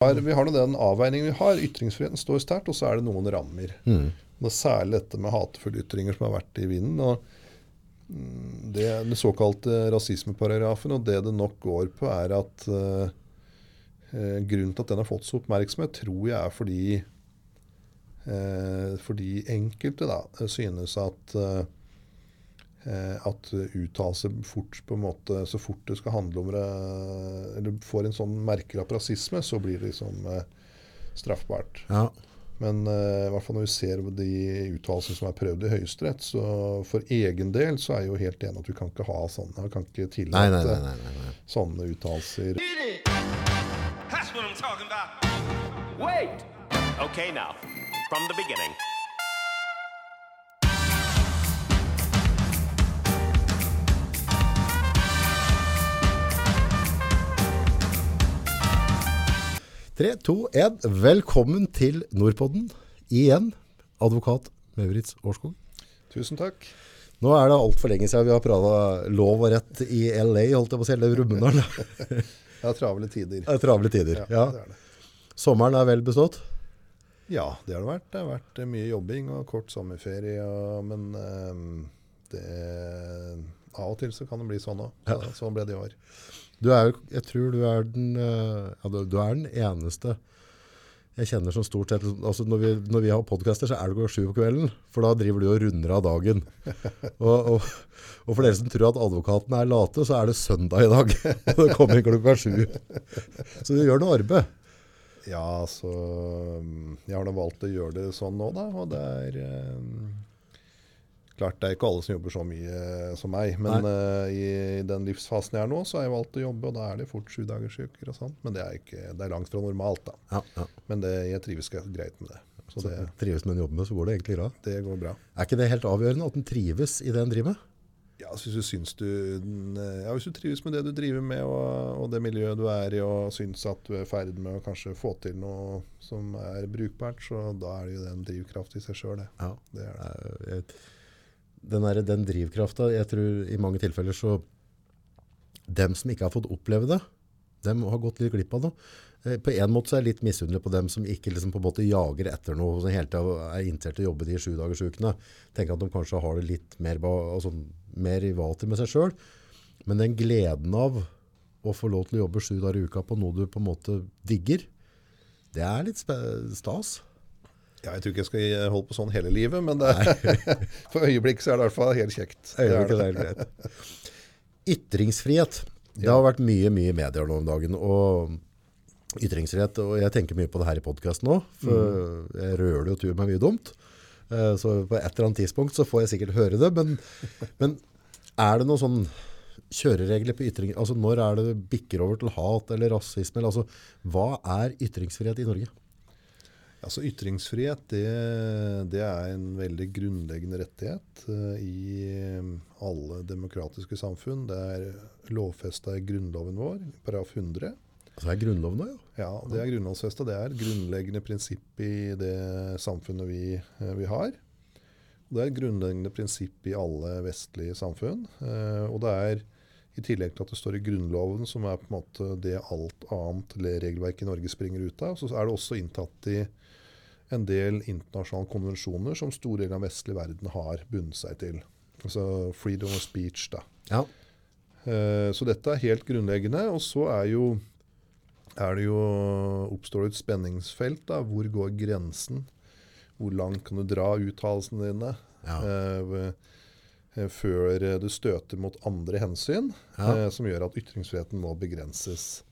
Vi har nå den avveiningen vi har. Ytringsfriheten står sterkt, og så er det noen rammer. Mm. Det er særlig dette med hatefulle ytringer som har vært i vinden. og mm, det, Den såkalte rasismeparagrafen, og det det nok går på, er at uh, grunnen til at den har fått så oppmerksomhet, tror jeg er fordi, uh, fordi enkelte da, synes at uh, at uttalelser fort på en måte, så fort det skal handle om eller får en sånn merkelapp rasisme, så blir det liksom straffbart. Ja. Men uh, i hvert fall når vi ser de uttalelsene som er prøvd i Høyesterett, så for egen del så er jeg jo helt enig at vi kan ikke ha sånne. Vi kan ikke tillate nei, nei, nei, sånne uttalelser. Okay, now, from the beginning. Tre, to, én. Velkommen til Nordpodden igjen. Advokat Maurits Årskog. Tusen takk. Nå er det altfor lenge siden vi har prata lov og rett i LA, holdt jeg på å si, eller Brumunddal. er travle tider. Det er travle tider. Ja, Ja. det er det. Sommeren er vel bestått? Ja, det har det vært. Det har vært eh, mye jobbing og kort sommerferie. Og, men um, det, av og til så kan det bli sånn òg. Så, Sånn ble det i år. Du er, jo- jeg tror du er den, eh, ja, du, er den eneste jeg kjenner som stort sett altså når, vi, når vi har podcaster, så er det klokka sju på kvelden. For da driver du og runder av dagen. Og, og, og for dere som tror at advokatene er late, så er det søndag i dag. Og det kommer klokka sju. Så du gjør noe arbeid. Ja, så mm, Jeg har da valgt å gjøre det sånn nå, da. Og det er eh, Klart det er ikke alle som jobber så mye eh, som meg. Men uh, i den livsfasen jeg er nå, så har jeg valgt å jobbe, og da er det fort sju dagers uker og sånn. Men det er, ikke, det er langt fra normalt, da. Ja, ja. Men det, jeg trives greit med det. Så det, Trives med den jobben, så går det egentlig bra. det går bra. Er ikke det helt avgjørende at en trives i det en driver med? Ja, hvis du syns du Ja, hvis du trives med det du driver med, og, og det miljøet du er i, og syns at du er i ferd med å kanskje få til noe som er brukbart, så da er det jo en drivkraft i seg sjøl, det. Ja. det, er det. Eh, jeg- Den, der, den drivkrafta, jeg tror i mange tilfeller så Dem som ikke har fått oppleve det, dem har gått litt glipp av det. Eh, På en måte så er jeg litt misunnelig på dem som ikke liksom på en måte jager etter noe, som hele tiden er interessert i å jobbe de sju dagers ukene. Tenker at de kanskje har det litt mer, altså, mer i vater med seg selv. Men den gleden av å få lov til å jobbe sju dager i uka på noe du på en måte digger, det er litt stas. Ja, jeg tror ikke jeg skal holde på sånn hele livet, men det, for øyeblikket så er det i hvert fall helt kjekt. Greit. Ytringsfrihet. Det har vært mye, mye medier nå om dagen. Og ytringsfrihet, og jeg tenker mye på det her i podcasten nå, for jeg rører jo tur meg mye dumt. Eh, Så på et eller annet tidspunkt så får jeg sikkert høre det, men, men er det noen sånn kjøreregler på ytring? Altså når er det det bikker over til hat eller rasisme? Eller, altså, hva er ytringsfrihet i Norge? Altså Ytringsfrihet det, det er en veldig grunnleggende rettighet eh, i eh, alle demokratiske samfunn. Det er lovfesta i grunnloven vår, paragraf 100. Altså er Grunnloven nå, ja? Ja, Det er grunnlovfesta. Det er et grunnleggende prinsipp i det samfunnet vi, eh, vi har. Det er et grunnleggende prinsipp i alle vestlige samfunn. Og det er i tillegg til at det står i Grunnloven, som er på en måte det alt annet regelverket i Norge springer ut av, så er det også inntatt i en del internasjonale konvensjoner som store deler av vestlig verden har bundet seg til. Altså freedom of speech, da. Ja. Uh, Så dette er helt grunnleggende. Og så er, jo, er det jo, oppstår det et spenningsfelt. da, Hvor går grensen? Hvor langt kan du dra uttalelsene dine? Ja. eh, før du støter mot andre hensyn, Ja. eh, som gjør at ytringsfriheten må begrenses.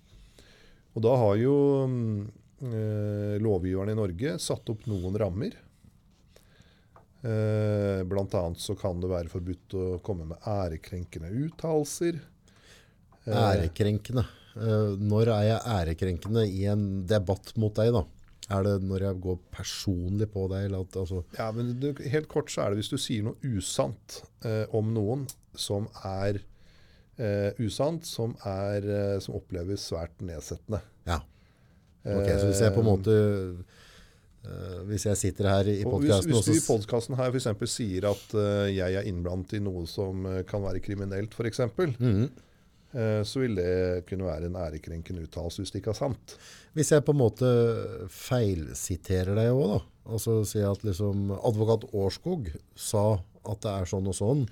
Og da har jo mm, lovgiverne i Norge satt opp noen rammer. Eh, blant annet så kan det være forbudt å komme med ærekrenkende uttalelser. Eh, Ærekrenkende. Eh, Når er jeg ærekrenkende i en debatt mot deg, da? Er det når jeg går personlig på deg? Eller at, altså, Ja, men det, helt kort så er det hvis du sier noe usant eh, om noen som er eh, usant, som, er, eh, som oppleves svært nedsettende. ja. Ok, så hvis jeg på en måte eh, Hvis jeg sitter her i Og hvis, hvis du i og så podkasten her f.eks. sier at eh, jeg er innblandet i noe som eh, kan være kriminelt, f.eks., Mhm. eh, så vil det kunne være en ærekrenkende uttalelse hvis det ikke er sant. Hvis jeg på en måte feilsiterer deg òg, da. Altså si at liksom advokat Årskog sa at det er sånn og sånn,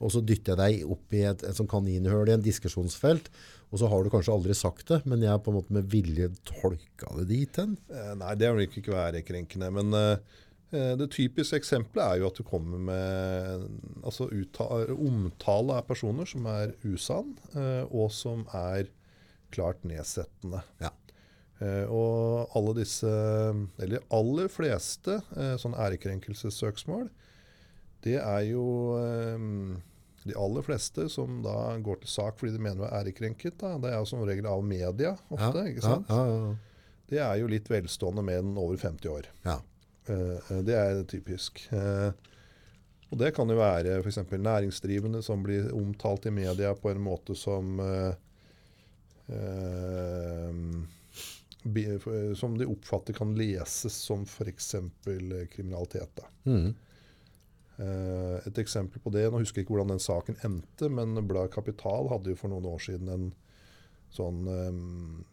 og så dytter jeg deg opp i et, et sånn kaninhull i en diskusjonsfelt, og så har du kanskje aldri sagt det, men jeg har på en måte med vilje tolka det dit hen. Eh, nei, det vil ikke være krenkende. Men eh, eh, det typiske eksempelet er jo at du kommer med altså omtale av personer som er usann, og som er klart nedsettende. Ja. Eh, og alle disse, eller aller fleste sånne ærekrenkelsessøksmål, det er jo de aller fleste som da går til sak fordi de mener de er ærekrenket. Da. Det er jo som regel av media ofte. ja, ikke sant? Ja, ja, ja. Det er jo litt velstående menn over 50 år. ja. Eh, eh, det er typisk. Eh, og det kan jo være f.eks. næringsdrivende som blir omtalt i media på en måte som eh, eh, Som de oppfatter kan leses som f.eks. kriminalitet. Da. Mhm. Eh, et eksempel på det, nå husker jeg ikke hvordan den saken endte, men bladet Kapital hadde jo for noen år siden en sånn um,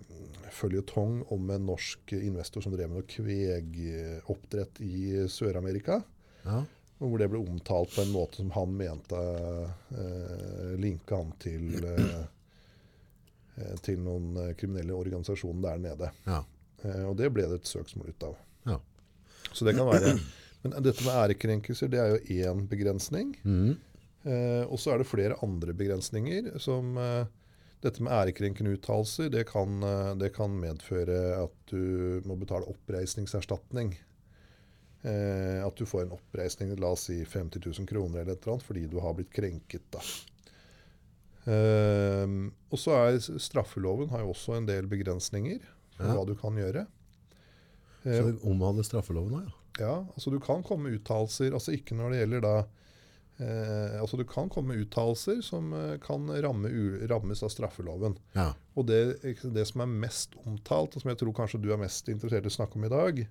føljetong om en norsk investor som drev med noe kvegoppdrett i Sør-Amerika. ja. Hvor det ble omtalt på en måte som han mente uh, linka han til, eh, eh, til noen eh, kriminelle organisasjoner der nede. ja. Uh, og det ble det et søksmål ut av. ja. Så det kan være Men dette med ærekrenkelser, det er jo én begrensning. Mm. Eh, og så er det flere andre begrensninger. som eh, Dette med ærekrenkende uttalelser det, kan, eh, det kan medføre at du må betale oppreisningserstatning. Eh, at du får en oppreisning la oss si 50 000 kroner eller et eller annet, fordi du har blitt krenket. da. Eh, og så er Straffeloven har jo også en del begrensninger for Ja. hva du kan gjøre. Eh, Så det omhandler straffeloven òg, ja. Ja, altså du kan komme med uttalelser, altså ikke når det gjelder da eh, altså Du kan komme med uttalelser som eh, kan ramme, rammes av straffeloven. ja. Og det, det som er mest omtalt, og som jeg tror kanskje du er mest interessert i å snakke om i dag,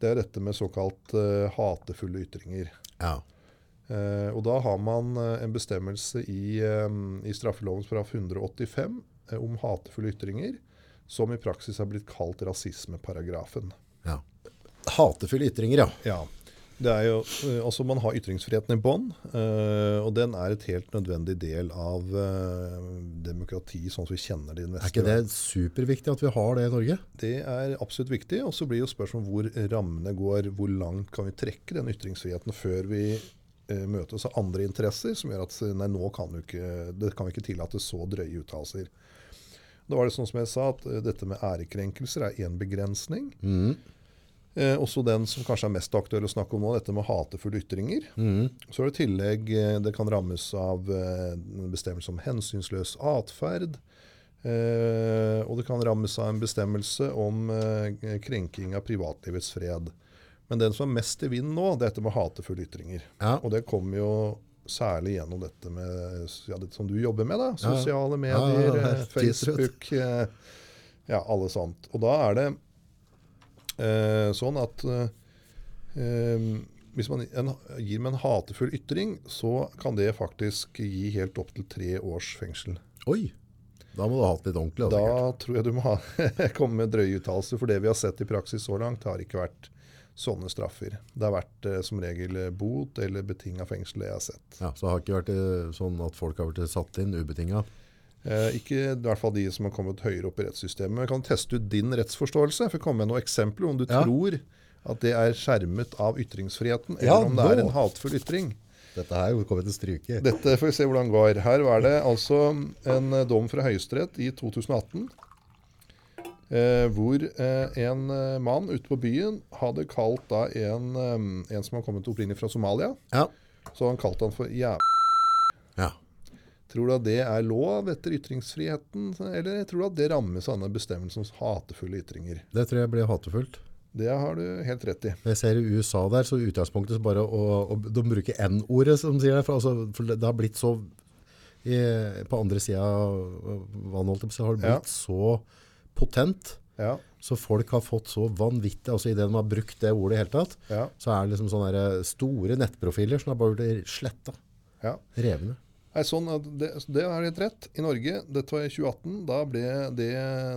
det er dette med såkalt eh, hatefulle ytringer. ja. Eh, og da har man eh, en bestemmelse i, eh, i straffelovens paragraf 185 eh, om hatefulle ytringer, som i praksis har blitt kalt rasismeparagrafen. Hatefulle ytringer, ja. Ja. Det er jo, eh, altså Man har ytringsfriheten i bånn, eh, og den er et helt nødvendig del av eh, demokrati sånn som vi kjenner det i den vestlige Er ikke det superviktig at vi har det i Norge? Det er absolutt viktig. Og så blir jo spørsmålet hvor rammene går. Hvor langt kan vi trekke den ytringsfriheten før vi møter møtes av andre interesser som gjør at nei, nå kan ikke, det kan vi ikke tillate så drøye uttalelser. Da var det sånn som jeg sa, at dette med ærekrenkelser er én begrensning. Mhm. Eh, også den som kanskje er mest aktuell å snakke om nå, dette med hatefulle ytringer. Mm. Så er det i tillegg eh, det kan rammes av eh, en bestemmelse om hensynsløs atferd. Eh, og det kan rammes av en bestemmelse om eh, krenking av privatlivets fred. Men den som er mest i vinden nå, det er dette med hatefulle ytringer. Ja. Og det kommer jo særlig gjennom dette med ja, det som du jobber med, da. Sosiale medier, ja, eh, Facebook, ja, alle sånt. Og da er det eh, sånn at eh, eh, hvis man en, gir med en hatefull ytring, så kan det faktisk gi helt opp til tre års fengsel. Oi, da må du ha hatt litt ordentlig. Da sikkert. tror jeg du må ha, komme med drøye uttalelser, for det vi har sett i praksis så langt, har ikke vært sånne straffer. Det har vært eh, som regel eh, bot eller betinga fengsel, det jeg har sett. Ja, så det har ikke vært eh, sånn at folk har vært satt inn ubetinget. Eh, ikke i hvert fall de som har kommet høyere opp i rettssystemet. Men kan teste ut din rettsforståelse. For å komme med noen eksempler om du Ja. tror at det er skjermet av ytringsfriheten, eller Ja, om det er en hatefull ytring. Dette her kommer til å stryke. Dette får vi se hvordan går. Her var det altså en dom fra Høyesterett i 2018. Eh, hvor eh, en mann ute på byen hadde kalt da en, eh, en som har kommet opprinnelig fra Somalia, Ja. så han kalte han for jæv... ja. Tror du at det er lov etter ytringsfriheten, eller tror du at det rammes av denne bestemmelsen om hatefulle ytringer? Det tror jeg blir hatefullt. Det har du helt rett i. Jeg ser i USA der, så utgangspunktet bare å, å, de bruker N-ordet, som sier det. For, altså, for det har blitt så i, På andre sida av vannet, har det Ja. blitt så potent. Ja, Så folk har fått så vanvittig altså Idet de har brukt det ordet i hele tatt, ja, så er det liksom sånne store nettprofiler som har bare blitt sletta. ja. Revne. Nei, sånn det, det er helt rett. I Norge, dette var i 2018, da ble det,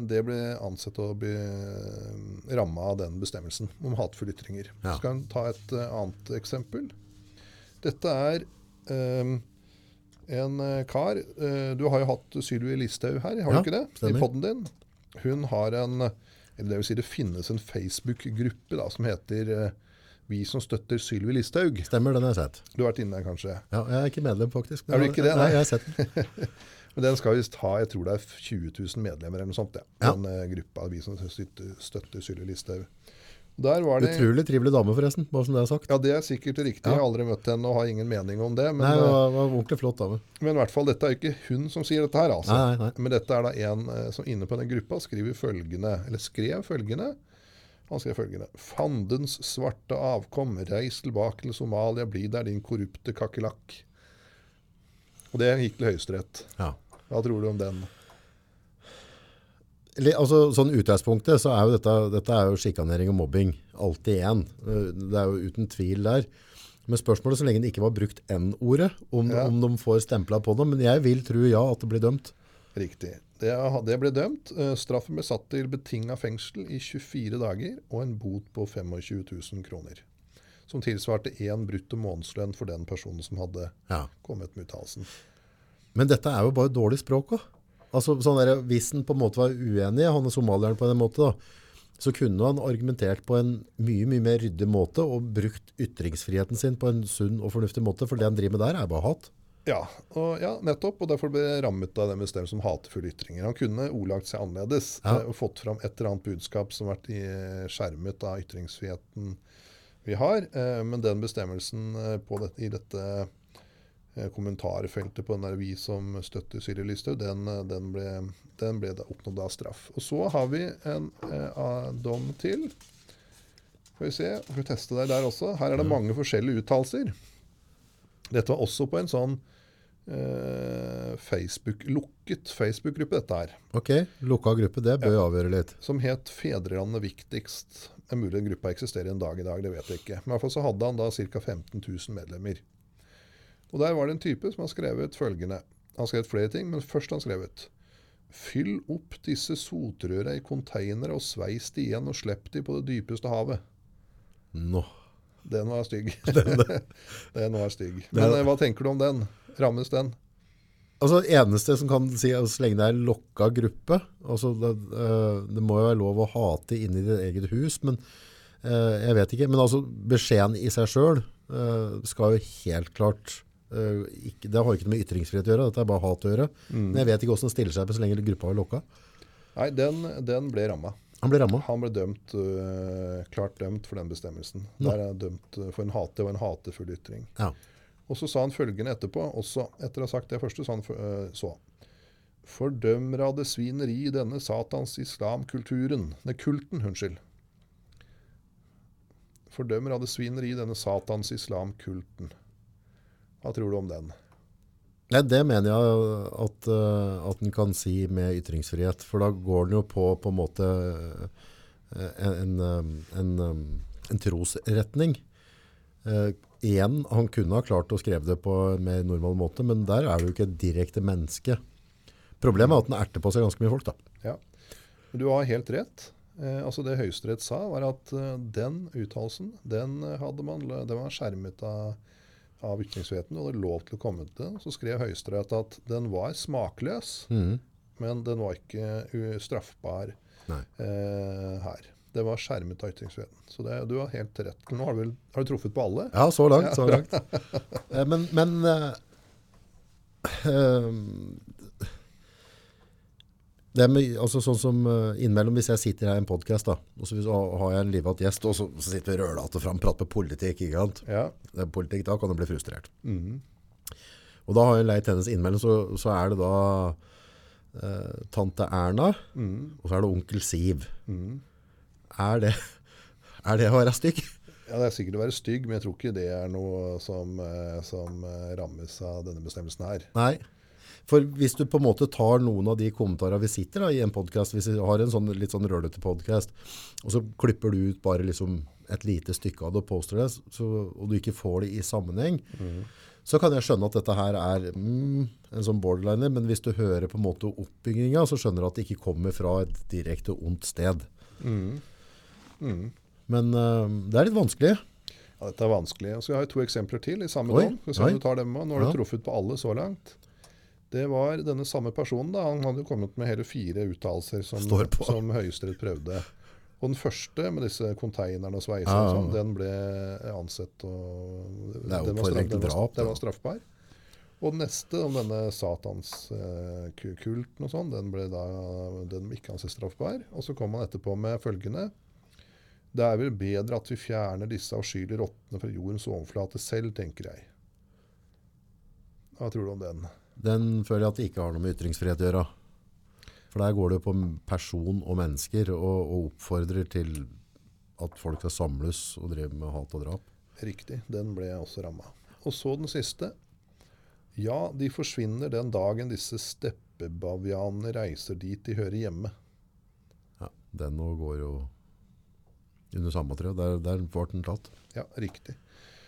det ble ansett å bli ramma av den bestemmelsen om hatefulle ytringer. Ja. Skal vi ta et eh, annet eksempel? Dette er um, en eh, kar uh, Du har jo hatt Sylvi Listhaug her, har Ja, du ikke det? stemmer. I poden din. Hun har en eller det vil si det finnes en Facebook-gruppe som heter eh, Vi som støtter Sylvi Listhaug. Stemmer, den har jeg sett. Du har vært inne der kanskje? Ja, jeg er ikke medlem, faktisk. Er du ikke det? Nei, Nei. jeg har sett den. Men den skal visst ha jeg tror det er 20 000 medlemmer eller noe sånt. Ja. Ja. Den uh, gruppa vi som støtter, støtter Sylvi Listhaug. Det Utrolig trivelig dame, forresten, bare som det er sagt. Ja, det er sikkert riktig. Jeg har aldri møtt henne og har ingen mening om det. Men, Nei, det eh, var, var ordentlig flott dame. men i hvert fall, dette er ikke hun som sier dette her, altså. Nei, nei, nei. Men dette er da en eh, som inne på den gruppa skriver følgende, eller skrev følgende. Han skrev følgende. Fandens svarte avkom, reis tilbake til Somalia, bli der din korrupte kakerlakk. Og det gikk til Høyesterett. Ja. Hva tror du om den? Altså, sånn utgangspunktet så er jo dette, dette er jo sjikanering og mobbing. Alltid én. Det er jo uten tvil der. Men spørsmålet så lenge det ikke var brukt N-ordet, om, Ja. om de får stempla på det. Men jeg vil tro ja, at det blir dømt. Riktig. Det, det ble dømt. Eh, Straffen ble satt til betinga fengsel i 24 dager og en bot på 25 000 kroner. Som tilsvarte én brutto månedslønn for den personen som hadde Ja. kommet med uttalelsen. Men dette er jo bare dårlig språk òg. Altså, sånn der, hvis han på en måte var uenig, han er somalieren på en måte, da, så kunne han argumentert på en mye mye mer ryddig måte og brukt ytringsfriheten sin på en sunn og fornuftig måte. For det han driver med der, er bare hat. Ja, og, ja, nettopp. Og derfor ble det rammet av den bestemmelsen om hatefulle ytringer. Han kunne ordlagt seg annerledes Ja. eh, og fått fram et eller annet budskap som har vært skjermet av ytringsfriheten vi har. Eh, men den bestemmelsen eh, på det, i dette eh, kommentarfeltet på den der vi som støtter Sylvi Listhaug, den, eh, den, ble, den ble da oppnådd av straff. Og så har vi en eh, dom til. Skal vi se, skal vi teste deg der også. Her er det mange forskjellige uttalelser. Dette var også på en sånn eh, Facebook, lukket Facebook-gruppe, dette her, Ok, lukka gruppe, det bør ja. avgjøre litt. som het 'Fedrelandet viktigst'. Det er mulig den gruppa eksisterer en dag i dag, det vet jeg ikke. Men i hvert fall så hadde han da ca. 15 000 medlemmer. Og der var det en type som har skrevet følgende. Han har skrevet flere ting, men først har han skrevet Fyll opp disse sotrøra i konteinere og sveis de igjen og slipp de på det dypeste havet. Nå. Den var stygg. den var stygg. Men eh, hva tenker du om den? Rammes den? Altså, eneste som kan si, altså, så lenge det er lokka gruppe, altså, det, eh, det må jo være lov å hate inni ditt eget hus, men uh, jeg vet ikke. Men altså, beskjeden i seg selv uh, skal jo helt klart, eh, ikke, det har ikke noe med ytringsfrihet å gjøre, dette er bare hat å gjøre. Men jeg vet ikke hvordan det stiller seg på så lenge gruppa er lokka. Nei, den, den ble ramma. Han ble rammet. Han ble dømt, klart dømt for den bestemmelsen. Der er dømt for en hate og en hatefull ytring. Ja. Og så sa han følgende etterpå, også etter å ha sagt det første, sa han øh, så. Fordømmer av det svineri i denne satans islamkulturen. Nei, kulten, unnskyld. Fordømmer av det svineri i denne satans islamkulten. Hva tror du om den? Nei, det mener jeg at, uh, at en kan si med ytringsfrihet, for da går den jo på på en måte uh, en, en, en, en trosretning. Igjen, han kunne ha klart å skrive det på en mer normal måte, men der er du ikke et direkte menneske. Problemet er at den erter på seg ganske mye folk da. Ja. Du har helt rett. Eh, altså Det Høyesterett sa, var at eh, den uttalelsen den hadde man, den var skjermet av, av ytringsfriheten og hadde lov til å komme til det. Så skrev Høyesterett at den var smakløs, men den var ikke straffbar eh, her. Det var skjermet av ytringsfriheten. Så det, du har helt rett. Nå har du, vel, har du truffet på alle? Ja, så langt. så langt. Eh, men men uh, det med, altså sånn som innimellom hvis jeg sitter her i en podcast da, og så hvis- og har jeg en livat gjest, og så, så sitter vi rølete fram, prater med politikk, ikke sant? Ja. Det politikk, da kan du bli frustrert. Og da har jeg leit hennes innimellom, så, så er det da uh, tante Erna, og så er det onkel Siv. Er, det, er det å være stygg? ja, Det er sikkert å være stygg, men jeg tror ikke det er noe som, eh, som eh, rammes av denne bestemmelsen her. Nei. For hvis du på en måte tar noen av de kommentarene vi sitter da, i en podcast, hvis vi har en sånn, litt sånn rølete podcast, og så klipper du ut bare liksom et lite stykke av det og poster det, så, og du ikke får det i sammenheng, så kan jeg skjønne at dette her er mm, en sånn borderliner, men hvis du hører på en måte oppbygginga, så skjønner du at det ikke kommer fra et direkte ondt sted. Men uh, det er litt vanskelig. Ja, dette er vanskelig. Og så har jeg to eksempler til i samme dom. Skal vi se om du tar dem med. Nå har du Ja. truffet på alle så langt. Det var denne samme personen. da, Han hadde kommet med hele fire uttalelser som, som Høyesterett prøvde. Og den første, med disse konteinerne og sveisene, Ja, ja, ja. den ble ansett og Det er jo den var straff- den var- drap, Den var straffbar. Og den neste, om denne satanskulten og sånn, den ble da den ikke ansett straffbar. Og så kom han etterpå med følgende. Det er vel bedre at vi fjerner disse avskyelige rottene fra jordens overflate selv, tenker jeg. Hva tror du om den? Den føler jeg at det ikke har noe med ytringsfrihet å gjøre. For der går det jo på person og mennesker, og, og oppfordrer til at folk skal samles og drive med hat og drap. Riktig, den ble jeg også ramma. Og så den siste. Ja, de forsvinner den dagen disse steppebavianene reiser dit de hører hjemme. Ja, den nå går jo under samme tre. Der, der ble den tatt. Ja, riktig.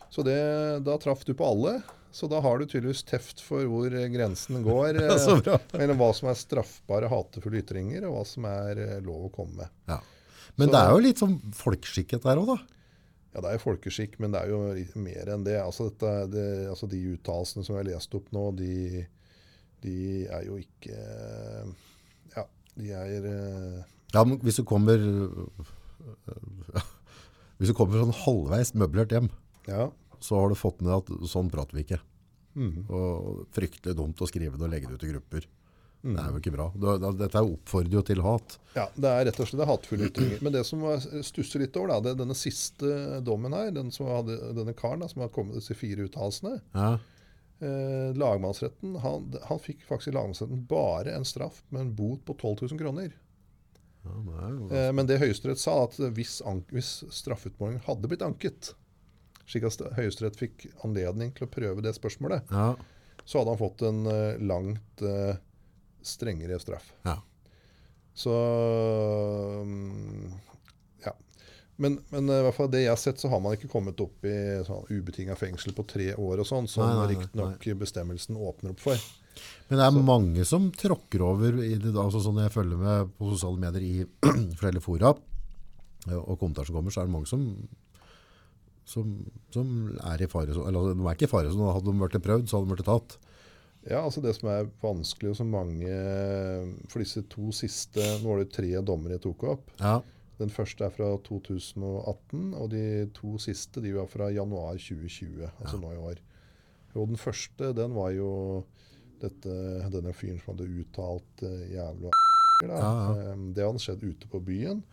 Så det, da traff du på alle. Så da har du tydeligvis teft for hvor grensen går. eh. Mellom hva som er straffbare hatefulle ytringer, og hva som er eh, lov å komme med. Ja. Men Så- det er jo litt sånn folkeskikket der òg, da. Ja, det er jo folkeskikk, men det er jo mer enn det. Altså, dette, det, altså De uttalelsene som jeg har lest opp nå, de, de er jo ikke Ja, de er eh, Ja, men hvis du kommer Hvis du kommer sånn halvveis møblert hjem, Ja. så har du fått ned at sånn prater vi ikke. Mm. Og fryktelig dumt å skrive det og legge det ut i grupper. Mm. Det er jo ikke bra. Dette er oppfordrer jo til hat. ja, det er rett og slett hatefulle ytringer. Men det som stusser litt over, da, det er denne siste dommen her, den som hadde, denne karen da, som har kommet med disse fire uttalelsene Ja. eh, Lagmannsretten han, han fikk faktisk i lagmannsretten bare en straff med en bot på 12 000 kroner. Ja, Eh, men det Høyesterett sa, at hvis, hvis straffeutmålingen hadde blitt anket, slik at Høyesterett fikk anledning til å prøve det spørsmålet, ja. så hadde han fått en eh, langt eh, strengere straff. Ja. Så mm, ja. Men, men i hvert fall det jeg har sett, så har man ikke kommet opp i sånn ubetinga fengsel på tre år og sånn, som riktignok bestemmelsen åpner opp for. Men det er mange som tråkker over i det, altså sånn jeg følger med på sosiale medier i flere fora, eh, og kommentarer som kommer, så er det mange som, som, som er i fare. Eller altså, de er ikke i fare, så hadde de vært prøvd, så hadde de vært tatt. Ja, altså Det som er vanskelig, og som mange For disse to siste Nå var det tre dommere jeg tok opp. Ja, Den første er fra 2018, og de to siste de var fra januar 2020. Altså nå i år. Og den første, den var jo dette, denne fyren som hadde uttalt uh, jævla da. Ja, ja. Um, Det hadde skjedd ute på byen.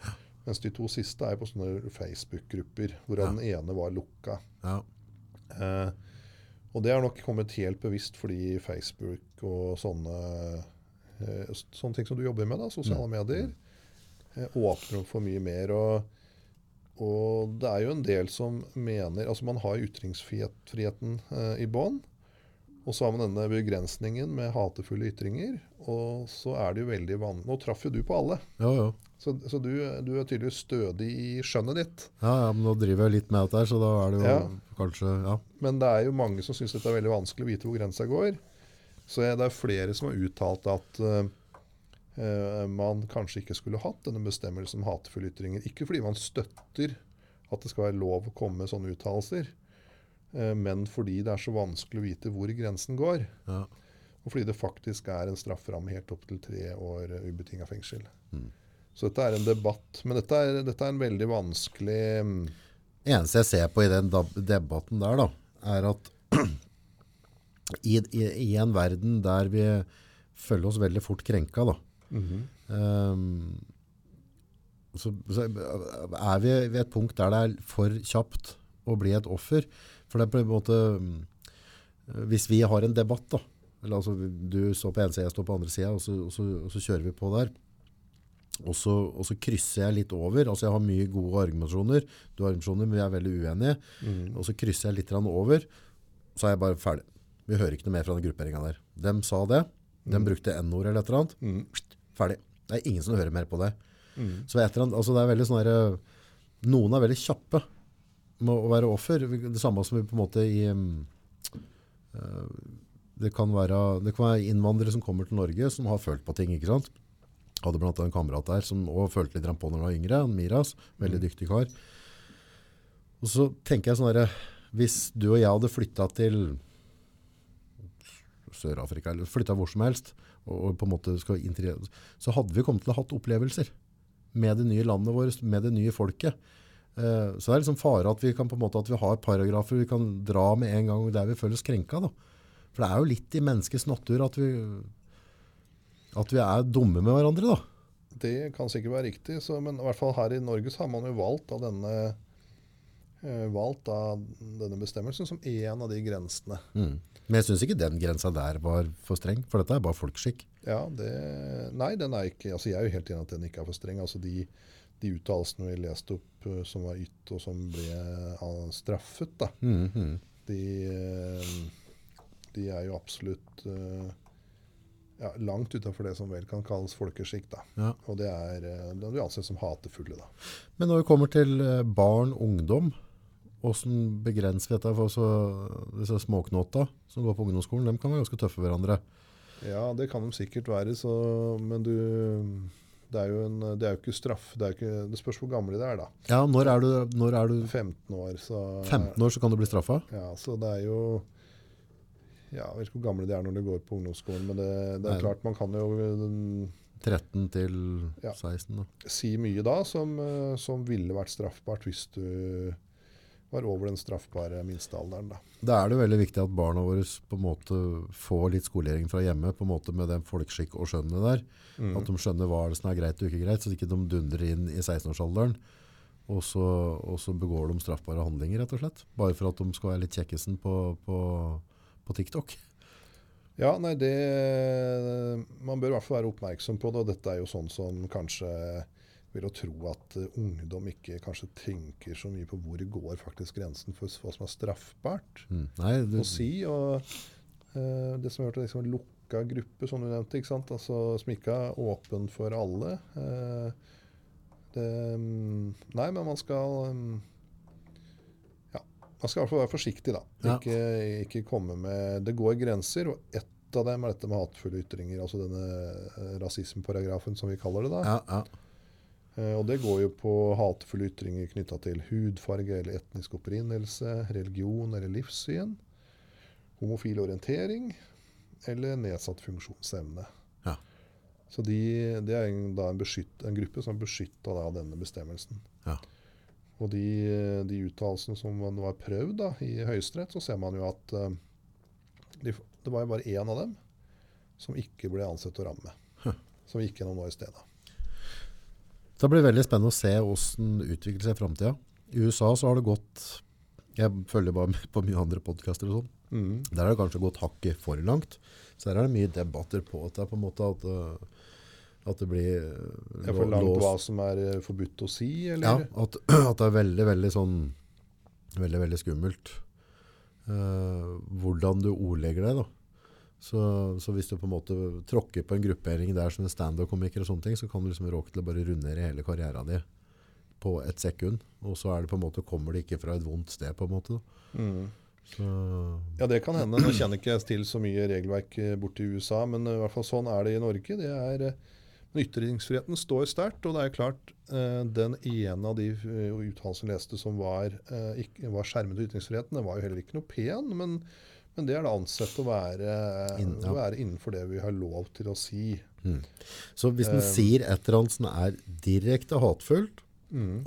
Mens de to siste er på sånne Facebook-grupper, hvor Ja. den ene var lukka. ja, Eh, og det har nok kommet helt bevisst fordi Facebook og sånne, uh, sånne ting som du jobber med, da, sosiale medier, eh, åpner opp for mye mer. Og, og det er jo en del som mener Altså man har ytringsfriheten eh, i bånn. Og så har man denne begrensningen med hatefulle ytringer. Og så er det jo veldig vanlig Nå traff jo du på alle. jo, jo. Så, så du, du er tydeligvis stødig i skjønnet ditt. Ja, ja, men nå driver jeg litt med dette her, så da er det jo Ja. kanskje, ja. Men det er jo mange som syns dette er veldig vanskelig å vite hvor grensa går. Så det er flere som har uttalt at eh, man kanskje ikke skulle hatt denne bestemmelsen om hatefulle ytringer. Ikke fordi man støtter at det skal være lov å komme med sånne uttalelser, men fordi det er så vanskelig å vite hvor grensen går. ja. Og fordi det faktisk er en strafferamme helt opp til tre år uh, ubetinga fengsel. Mm. Så dette er en debatt. Men dette er, dette er en veldig vanskelig Det eneste jeg ser på i den debatten der, da, er at i, i, i en verden der vi føler oss veldig fort krenka, da, ehm, så, så er vi ved et punkt der det er for kjapt å bli et offer. For det er på en måte mm, Hvis vi har en debatt, da, eller altså du står på ene sida, jeg står på andre sida, og, så- og, og så kjører vi på der. Og så, og så krysser jeg litt over. Altså jeg har mye gode argumentasjoner. Du har argumentasjoner, men vi er veldig uenige. Og så krysser jeg litt over. Så er jeg bare ferdig. Vi hører ikke noe mer fra den grupperinga der. De sa det. De brukte N-ord eller et eller annet. Ferdig. Det er ingen som hører mer på det. Så et eller annet, altså det er veldig sånn Noen er veldig kjappe med å være offer. Det samme som vi på en måte i eh, det, kan være, det kan være innvandrere som kommer til Norge som har følt på ting. ikke sant? Hadde blant annet en kamerat der som også følte litt på når han var yngre. en Miras, veldig dyktig kar. Og så tenker jeg sånn herre Hvis du og jeg hadde flytta til Sør-Afrika, eller flytta hvor som helst, og, på en måte skal integrere, så hadde vi kommet til å ha hatt opplevelser med det nye landet vårt, med det nye folket. Eh, så det er liksom fare at vi kan på en måte at vi har paragrafer vi kan dra med en gang der vi føler oss krenka. Da. For det er jo litt i menneskets natur at vi, at vi er dumme med hverandre. da. Det kan sikkert være riktig, så, men i hvert fall her i Norge så har man jo valgt av denne eh, valgt av denne bestemmelsen som en av de grensene. Mm. Men jeg syns ikke den grensa der var for streng, for dette er bare folkeskikk. Ja, det, Nei, den er ikke altså Jeg er jo helt enig at den ikke er for streng. altså De, de uttalelsene vi leste opp uh, som var ytt og som ble uh, straffet, da, Mm, -hmm. de, uh, de er jo absolutt ja, langt utafor det som vel kan kalles folkeskikk. da. Ja. Og det er det blir ansett som hatefulle. da. Men når vi kommer til eh, barn, ungdom, hvordan begrenser vi dette? For så, disse småknåta som går på ungdomsskolen, de kan være ganske tøffe hverandre. Ja, det kan de sikkert være, så, men du det er, jo en, det er jo ikke straff. Det, ikke, det spørs hvor gamle de er, da. Ja, når er du, når er du 15 år, så 15 år, så kan du bli straffa? Ja, så det er jo ja, Jeg vet ikke hvor gamle de er når de går på ungdomsskolen, men det, det er Nei. klart man kan jo den, 13 til Ja. 16, da. si mye da som, eh, som ville vært straffbart hvis du var over den straffbare minstealderen. da. Da er det veldig viktig at barna våre på en måte får litt skolering fra hjemme, på en måte med den folkeskikk og skjønnet der. At de skjønner hva som er greit og ikke greit, så ikke de dundrer inn i 16-årsalderen. Og så, og så begår de straffbare handlinger, rett og slett. Bare for at de skal være litt kjekkesen på, på, på TikTok. Ja, nei, det Man bør i hvert fall være oppmerksom på det. Og dette er jo sånn som kanskje vil å tro at eh, ungdom ikke kanskje tenker så mye på hvor går faktisk grensen for hva som er straffbart Mm. Nei, det... å si. Og uh, det som har vært liksom lukka gruppe, som du nevnte, ikke sant? Altså, som ikke er åpen for alle. Uh, det, um, nei, men man skal um, Ja, man skal i hvert fall være forsiktig, da. Ja. Ikke, ikke komme med Det går grenser, og ett av dem er dette med hatefulle ytringer. Altså denne rasismeparagrafen, som vi kaller det. da. ja, ja. Eh, Og det går jo på hatefulle ytringer knytta til hudfarge eller etnisk opprinnelse, religion eller livssyn, homofil orientering eller nedsatt funksjonsevne. Ja. Så de, det er en, en, beskytt, en gruppe som er beskytta av denne bestemmelsen. Ja. Og de, de uttalelsene som nå er prøvd da, i Høyesterett, så ser man jo at eh, de, det var jo bare én av dem som ikke ble ansett å ramme. Som gikk gjennom nå i stedet. Det blir veldig spennende å se hvordan utvikler seg i framtida. I USA så har det gått Jeg følger bare med på mye andre podkaster og sånn. Mm. Der har det kanskje gått hakket for langt. Så der er det mye debatter på at det er på en måte at, øh, at det blir øh, Ja, for langt låst- hva som er eh, forbudt å si, Ja, at, at det er veldig, veldig sånn Veldig, veldig skummelt. Uh, hvordan du ordlegger deg, da. Så, så hvis du på en måte tråkker på en gruppering der som en stand-up-komiker, og sånne ting, så kan du liksom råke til å bare rundere hele karrieren din på et sekund. Og så er det på en måte, kommer det ikke fra et vondt sted, på en måte. Mm. Så, Ja, det kan hende. Nå kjenner ikke jeg til så mye regelverk eh, borti USA, men eh, i hvert fall sånn er det i Norge. Det er, eh, ytringsfriheten står sterkt, og det er klart den ene av de uttalelsene jeg leste som var, ikke, var skjermet av ytringsfriheten, den var jo heller ikke noe pen, men, men det er da ansett å være, ja. å være innenfor det vi har lov til å si. så hvis den sier et eller annet som er direkte hatfullt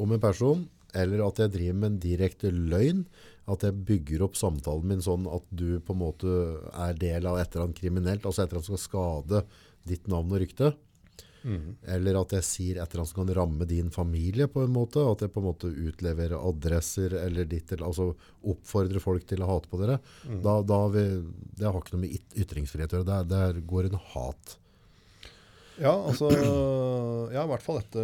om en person, eller at jeg driver med en direkte løgn, at jeg bygger opp samtalen min sånn at du på en måte er del av et eller annet kriminelt, altså et eller annet som skal skade ditt navn og rykte, eller at jeg sier et eller annet som kan ramme din familie på en måte, at jeg på en måte utleverer adresser eller ditt, altså oppfordrer folk til å hate på dere, da, da har vi, det har ikke noe med ytringsfrihet å gjøre, der, der går en hat. Ja, altså Ja, i hvert fall dette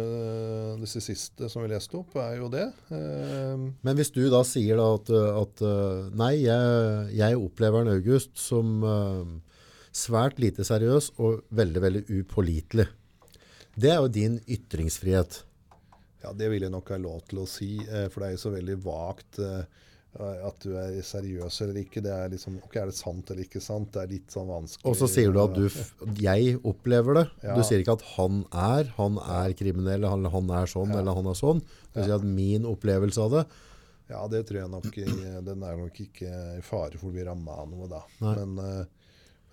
det siste som vi leste opp, er jo det. Eh, Men hvis du da sier da at, at nei, jeg, jeg opplever en August som uh, svært lite seriøs og veldig, veldig upålitelig. Det er jo din ytringsfrihet. Ja, Det vil jeg nok ha lov til å si, eh, for det er jo så veldig vagt eh, at du er seriøs eller ikke. Det er liksom, ok, er det sant eller ikke sant? Det er litt sånn vanskelig. Og så sier du at du, jeg opplever det. Ja. Du sier ikke at han er, han er kriminell, eller han er sånn, eller han er sånn. Du sier at min opplevelse av det, Ja, det tror jeg nok Den er nok ikke i fare for å bli ramma av noe, da. Nei. Men, eh,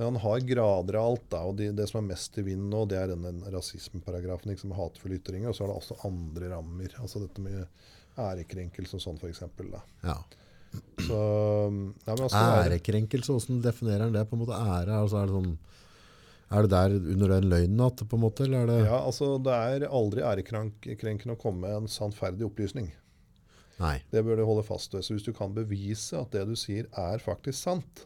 men han har grader av alt, da. Og de, det som er mest i vinden nå, det er denne rasismeparagrafen, liksom hatefulle ytringer. Og så er det også andre rammer. Altså dette med ærekrenkelse og sånn, f.eks. ja. Så ja, men altså, Ærekrenkelse, hvordan definerer han det? på en måte ære? Altså er, det sånn, er det der under den løgnen at på en måte, eller er det Ja, altså Det er aldri ærekrenkende å komme med en sannferdig opplysning. Nei, Det bør du holde fast ved. Så hvis du kan bevise at det du sier er faktisk sant,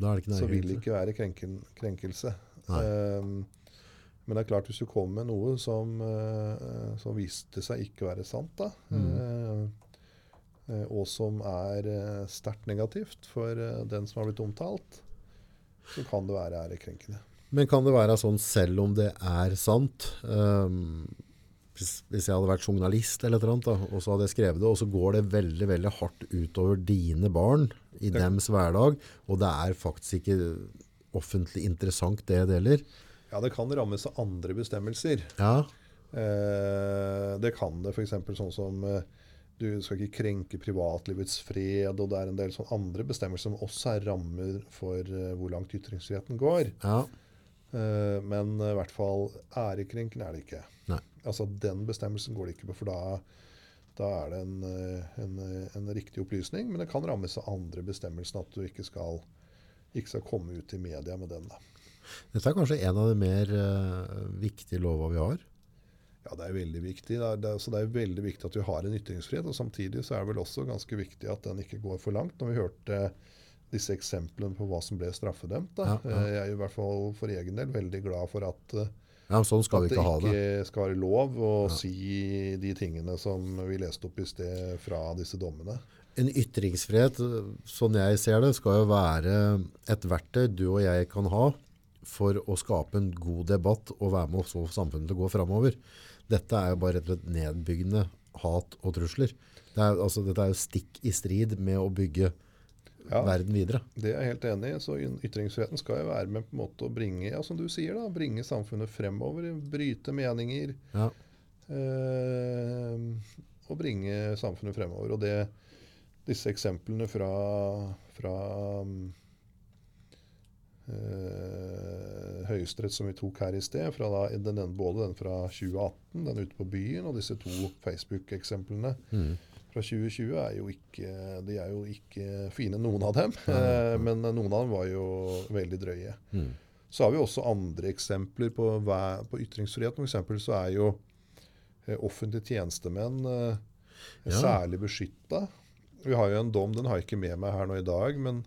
så vil det ikke være krenken, krenkelse. Ehm, men det er klart, hvis du kommer med noe som, uh, som viste seg ikke være sant, da, Mm. eh, og som er uh, sterkt negativt for den som har blitt omtalt, så kan det være ærekrenkende. Men kan det være sånn selv om det er sant um, hvis, hvis jeg hadde vært journalist eller da, og så hadde jeg skrevet det, og så går det veldig, veldig hardt utover dine barn i Det- dems hverdag, og det er faktisk ikke offentlig interessant det det gjelder. Ja, det kan rammes av andre bestemmelser. Ja, Eh, det kan det f.eks. sånn som eh, du skal ikke krenke privatlivets fred, og det er en del sånn andre bestemmelser som også er rammer for eh, hvor langt ytringsfriheten går. ja, Eh, men i hvert fall ærekrenkende er det ikke. Nei. Altså Den bestemmelsen går det ikke på, for da, da er det en, eh, en, eh, en riktig opplysning. Men det kan rammes av andre bestemmelser, at du ikke skal, ikke skal komme ut i media med den. da. dette er kanskje en av de mer uh, viktige lova vi har. Ja, det er veldig viktig. Det er, det så det er veldig viktig at vi har en ytringsfrihet. og Samtidig så er det vel også ganske viktig at den ikke går for langt. Når vi hørte disse eksemplene på hva som ble straffedømt. Da. Ja, ja. Jeg er i hvert fall for egen del veldig glad for at, eh, Ja, sånn skal vi ikke ha det. ikke skal være lov å si de tingene som vi leste opp i sted fra disse dommene. En ytringsfrihet, sånn jeg ser det, skal jo være et verktøy du og jeg kan ha for å skape en god debatt og være med å få samfunnet til å gå framover. Dette er jo bare rett og slett nedbyggende hat og trusler. Det er, altså, dette er jo stikk i strid med å bygge Ja. verden videre. Det er jeg helt enig i. så Ytringsfriheten skal jo være med på en måte å bringe ja, som du sier da, bringe samfunnet fremover. Bryte meninger. Ja. eh, og bringe samfunnet fremover. Og det, disse eksemplene fra, fra eh, Høyesterett som vi tok her i sted, fra da, den, både den fra 2018, den ute på byen, og disse to Facebook-eksemplene Mm. Fra 2020 er jo ikke, de er jo ikke fine, noen av dem. Eh, men noen av dem var jo veldig drøye. Mm. Så har vi også andre eksempler på, på ytringsfrihet. For eksempel så er jo eh, offentlige tjenestemenn eh, Ja. særlig beskytta. Vi har jo en dom, den har jeg ikke med meg her nå i dag, men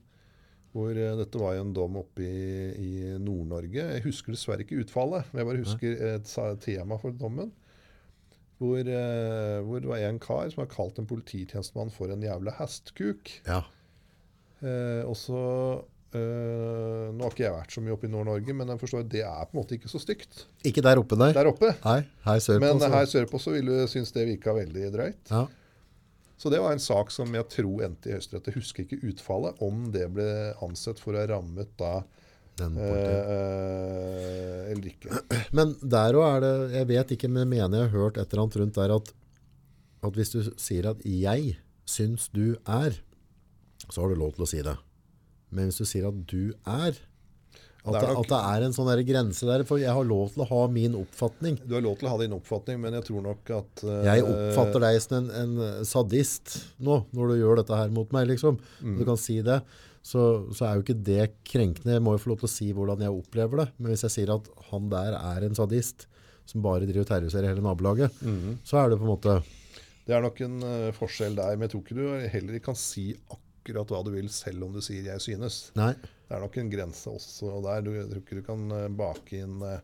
hvor dette var jo en dom oppe i, i Nord-Norge. Jeg husker dessverre ikke utfallet, men jeg bare husker et tema for dommen. Hvor, eh, hvor det var en kar som har kalt en polititjenestemann for en jævla hestkuk. Ja. Eh, og så eh, Nå har ikke jeg vært så mye oppe i Nord-Norge, men jeg forstår at det er på en måte ikke så stygt Ikke der oppe der. der oppe. Nei, her sørpå. Men så- her sørpå så ville du synes det virka veldig drøyt. Ja. Så det var en sak som jeg tror endte i Høyesterett. Jeg husker ikke utfallet, om det ble ansett for å ha rammet da Den eh, eh, eller ikke. Men der òg er det Jeg vet ikke, men mener jeg har hørt et eller annet rundt der at, at hvis du sier at 'jeg syns du er', så har du lov til å si det. Men hvis du sier at 'du er' at Det nok- at det er en sånn der grense der, for jeg har lov til å ha min oppfatning. Du har lov til å ha din oppfatning, men jeg tror nok at uh, Jeg oppfatter deg som en, en sadist nå, når du gjør dette her mot meg, liksom. Mm. Du kan si det. Så, så er jo ikke det krenkende. Jeg må jo få lov til å si hvordan jeg opplever det. Men hvis jeg sier at han der er en sadist som bare driver og terroriserer hele nabolaget, Mm. så er det på en måte Det er nok en uh, forskjell der, men jeg tror ikke du heller kan si akkurat hva du vil, selv om du sier 'jeg synes'. Nei. Det er nok en grense også der. Du, jeg tror ikke du kan eh, bake inn eh,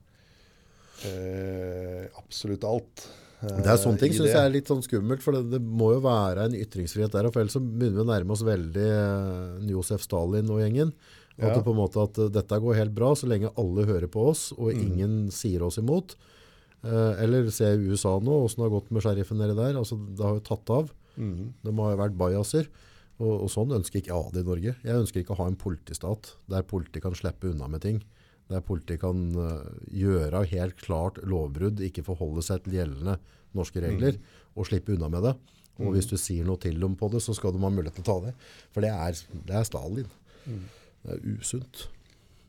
eh, absolutt alt. eh, Det er sånne ting syns jeg er litt sånn skummelt, for det, det må jo være en ytringsfrihet der, for ellers så begynner vi å nærme oss veldig eh, Josef Stalin og gjengen. At Ja. det på en måte at dette går helt bra så lenge alle hører på oss, og Mm. ingen sier oss imot. Eh, eller se USA nå, åssen det har gått med sheriffen nedi der. Altså, det har jo tatt av. Mm. Det må ha vært bajaser. Og, og sånn ønsker ikke jeg det i Norge. Jeg ønsker ikke å ha en politistat der politiet kan slippe unna med ting. Der politiet kan uh, gjøre helt klart lovbrudd, ikke forholde seg til gjeldende norske regler, og slippe unna med det. Og hvis du sier noe til dem på det, så skal de ha mulighet til å ta det. For det er, det er Stalin. Det er usunt.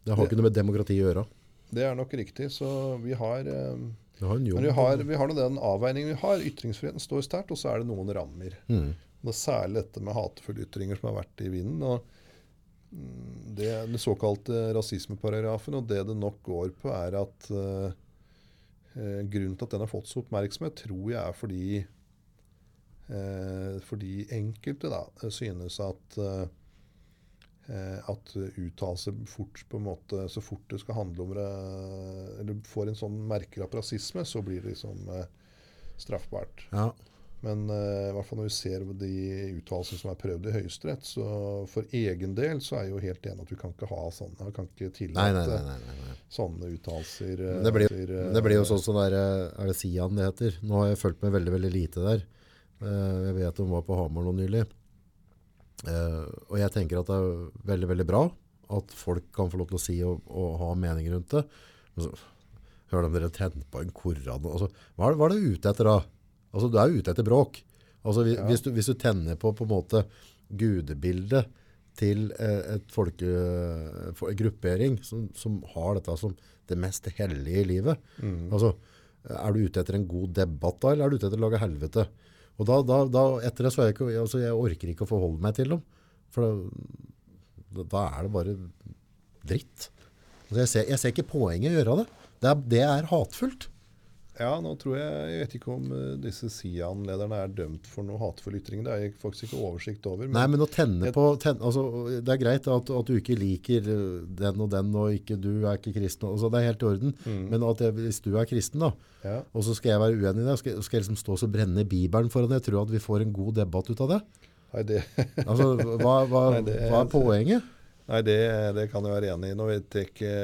Det har Det- ikke noe med demokrati å gjøre. Det er nok riktig. Så vi har, eh, vi har vi har, vi har den avveiningen vi har. Ytringsfriheten står sterkt, og så er det noen rammer. Mm. Det særlig dette med hatefulle ytringer som har vært i vinden. og mm, det, Den såkalte rasismeparagrafen, og det det nok går på, er at eh, grunnen til at den har fått så oppmerksomhet, tror jeg er fordi eh, fordi enkelte da, synes at eh, at uttalelser fort på en måte, så fort det skal handle om det eller får en sånn merker av rasisme, så blir det liksom straffbart. Ja. Men uh, i hvert fall når vi ser de uttalelsene som er prøvd i Høyesterett, så for egen del så er jeg jo helt enig at vi kan ikke ha sånne. Vi kan ikke tillate nei, nei. nei, sånne uttalelser. eh, Men Det blir, eh, det blir jo sånn som der, eh, er det Sian det heter? Nå har jeg fulgt med veldig, veldig lite der. Uh, Jeg vet hun var på Hamar nå nylig. Uh, Og jeg tenker at det er veldig, veldig bra at folk kan få lov til å si og, og ha mening rundt det. Men så hører de dere tenne på en koran. Altså, hva, er, hva er det ute etter da? Altså, du er jo ute etter bråk. Altså, hvis, hvis, du, hvis du tenner på på en måte gudebildet til eh, et folke, for, en gruppering som, som har dette som det mest hellige i livet. Altså, er du ute etter en god debatt da, eller er du ute etter å lage helvete? Og da, da, da etter det så er jeg ikke, altså jeg orker ikke å forholde meg til dem. For da, da er det bare dritt. Altså jeg, ser, jeg ser ikke poenget i å gjøre det. Det er, det er hatfullt. Ja, nå tror jeg Jeg vet ikke om eh, disse Sian-lederne er dømt for noe hatefulle ytringer. Det har jeg faktisk ikke oversikt over. Nei, men å tenne på tenne, altså, Det er greit at, at du ikke liker øh, den og den, og ikke, du er ikke kristen. Altså, det er helt i orden. Men at jeg, hvis du er kristen, da, Ja. og så skal jeg være uenig i det, skal, skal jeg liksom stå og brenne Bibelen foran det, jeg tror at vi får en god debatt ut av det. Nei, det, Altså, hva, hva, Nei, det hva er poenget? nei det, det kan jeg være enig i. Nå vet jeg ikke